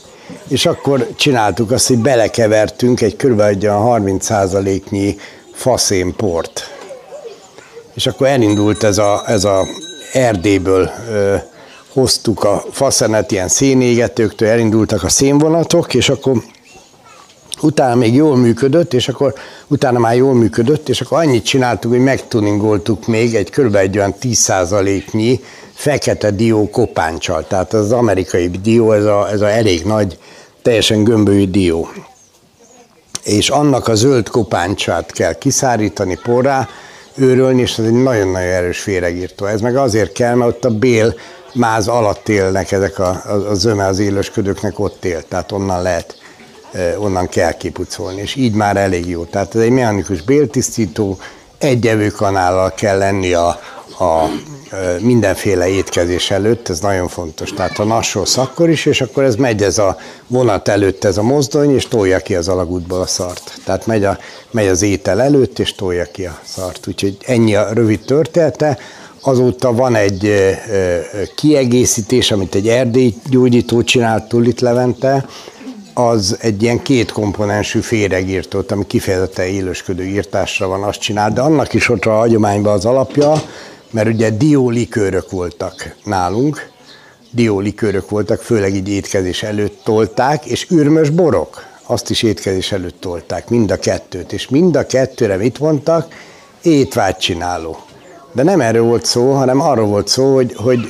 és akkor csináltuk azt, hogy belekevertünk egy kb. egy 30%-nyi faszénport. És akkor elindult ez a, ez a Erdélyből ö, hoztuk a faszenet ilyen szénégetőktől, elindultak a szénvonatok, és akkor utána még jól működött, és akkor utána már jól működött, és akkor annyit csináltuk, hogy megtuningoltuk még egy kb. egy olyan 10%-nyi fekete dió kopáncsal. Tehát az amerikai dió, ez a, ez a elég nagy, teljesen gömbölyű dió. És annak a zöld kopáncsát kell kiszárítani porrá, őrölni, és ez egy nagyon-nagyon erős féregírtó. Ez meg azért kell, mert ott a bél máz alatt élnek ezek a, a, a zöme az élősködőknek ott él, tehát onnan lehet onnan kell kipucolni, és így már elég jó. Tehát ez egy mechanikus béltisztító, egy evőkanállal kell lenni a, a mindenféle étkezés előtt, ez nagyon fontos. Tehát a nassolsz akkor is, és akkor ez megy ez a vonat előtt ez a mozdony, és tolja ki az alagútból a szart. Tehát megy, a, megy az étel előtt, és tolja ki a szart. Úgyhogy ennyi a rövid története. Azóta van egy kiegészítés, amit egy erdély gyógyító csinált Tullit Levente, az egy ilyen két komponensű féregírtót, ami kifejezetten élősködő írtásra van, azt csinál, de annak is ott a hagyományban az alapja, mert ugye diólikőrök voltak nálunk, diólikőrök voltak, főleg így étkezés előtt tolták, és ürmös borok, azt is étkezés előtt tolták, mind a kettőt, és mind a kettőre mit mondtak? Étvágy csináló. De nem erről volt szó, hanem arról volt szó, hogy, hogy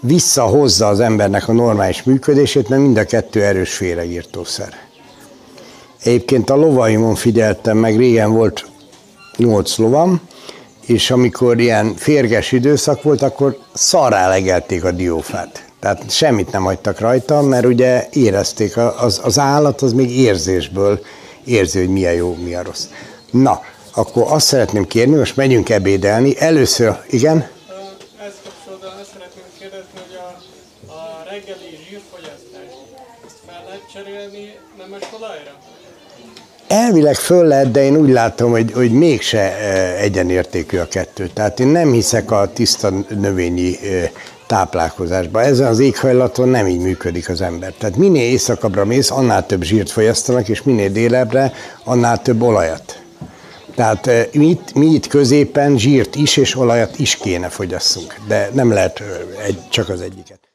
visszahozza az embernek a normális működését, mert mind a kettő erős féregírtószer. Egyébként a lovaimon figyeltem meg, régen volt nyolc lovam, és amikor ilyen férges időszak volt, akkor szarrá legelték a diófát. Tehát semmit nem hagytak rajta, mert ugye érezték, az, az állat az még érzésből érzi, hogy mi a jó, mi a rossz. Na, akkor azt szeretném kérni, most megyünk ebédelni. Először, igen? Ezt kapcsolódóan azt szeretném kérdezni, hogy a, a reggeli zsírfogyasztás, ezt fel lehet cserélni nemes olajra? Elvileg föl lehet, de én úgy látom, hogy, hogy mégse egyenértékű a kettő. Tehát én nem hiszek a tiszta növényi táplálkozásba. Ezen az éghajlaton nem így működik az ember. Tehát minél éjszakabbra mész, annál több zsírt fogyasztanak, és minél délebbre, annál több olajat. Tehát mi itt, mi itt középen zsírt is és olajat is kéne fogyasszunk, de nem lehet egy, csak az egyiket.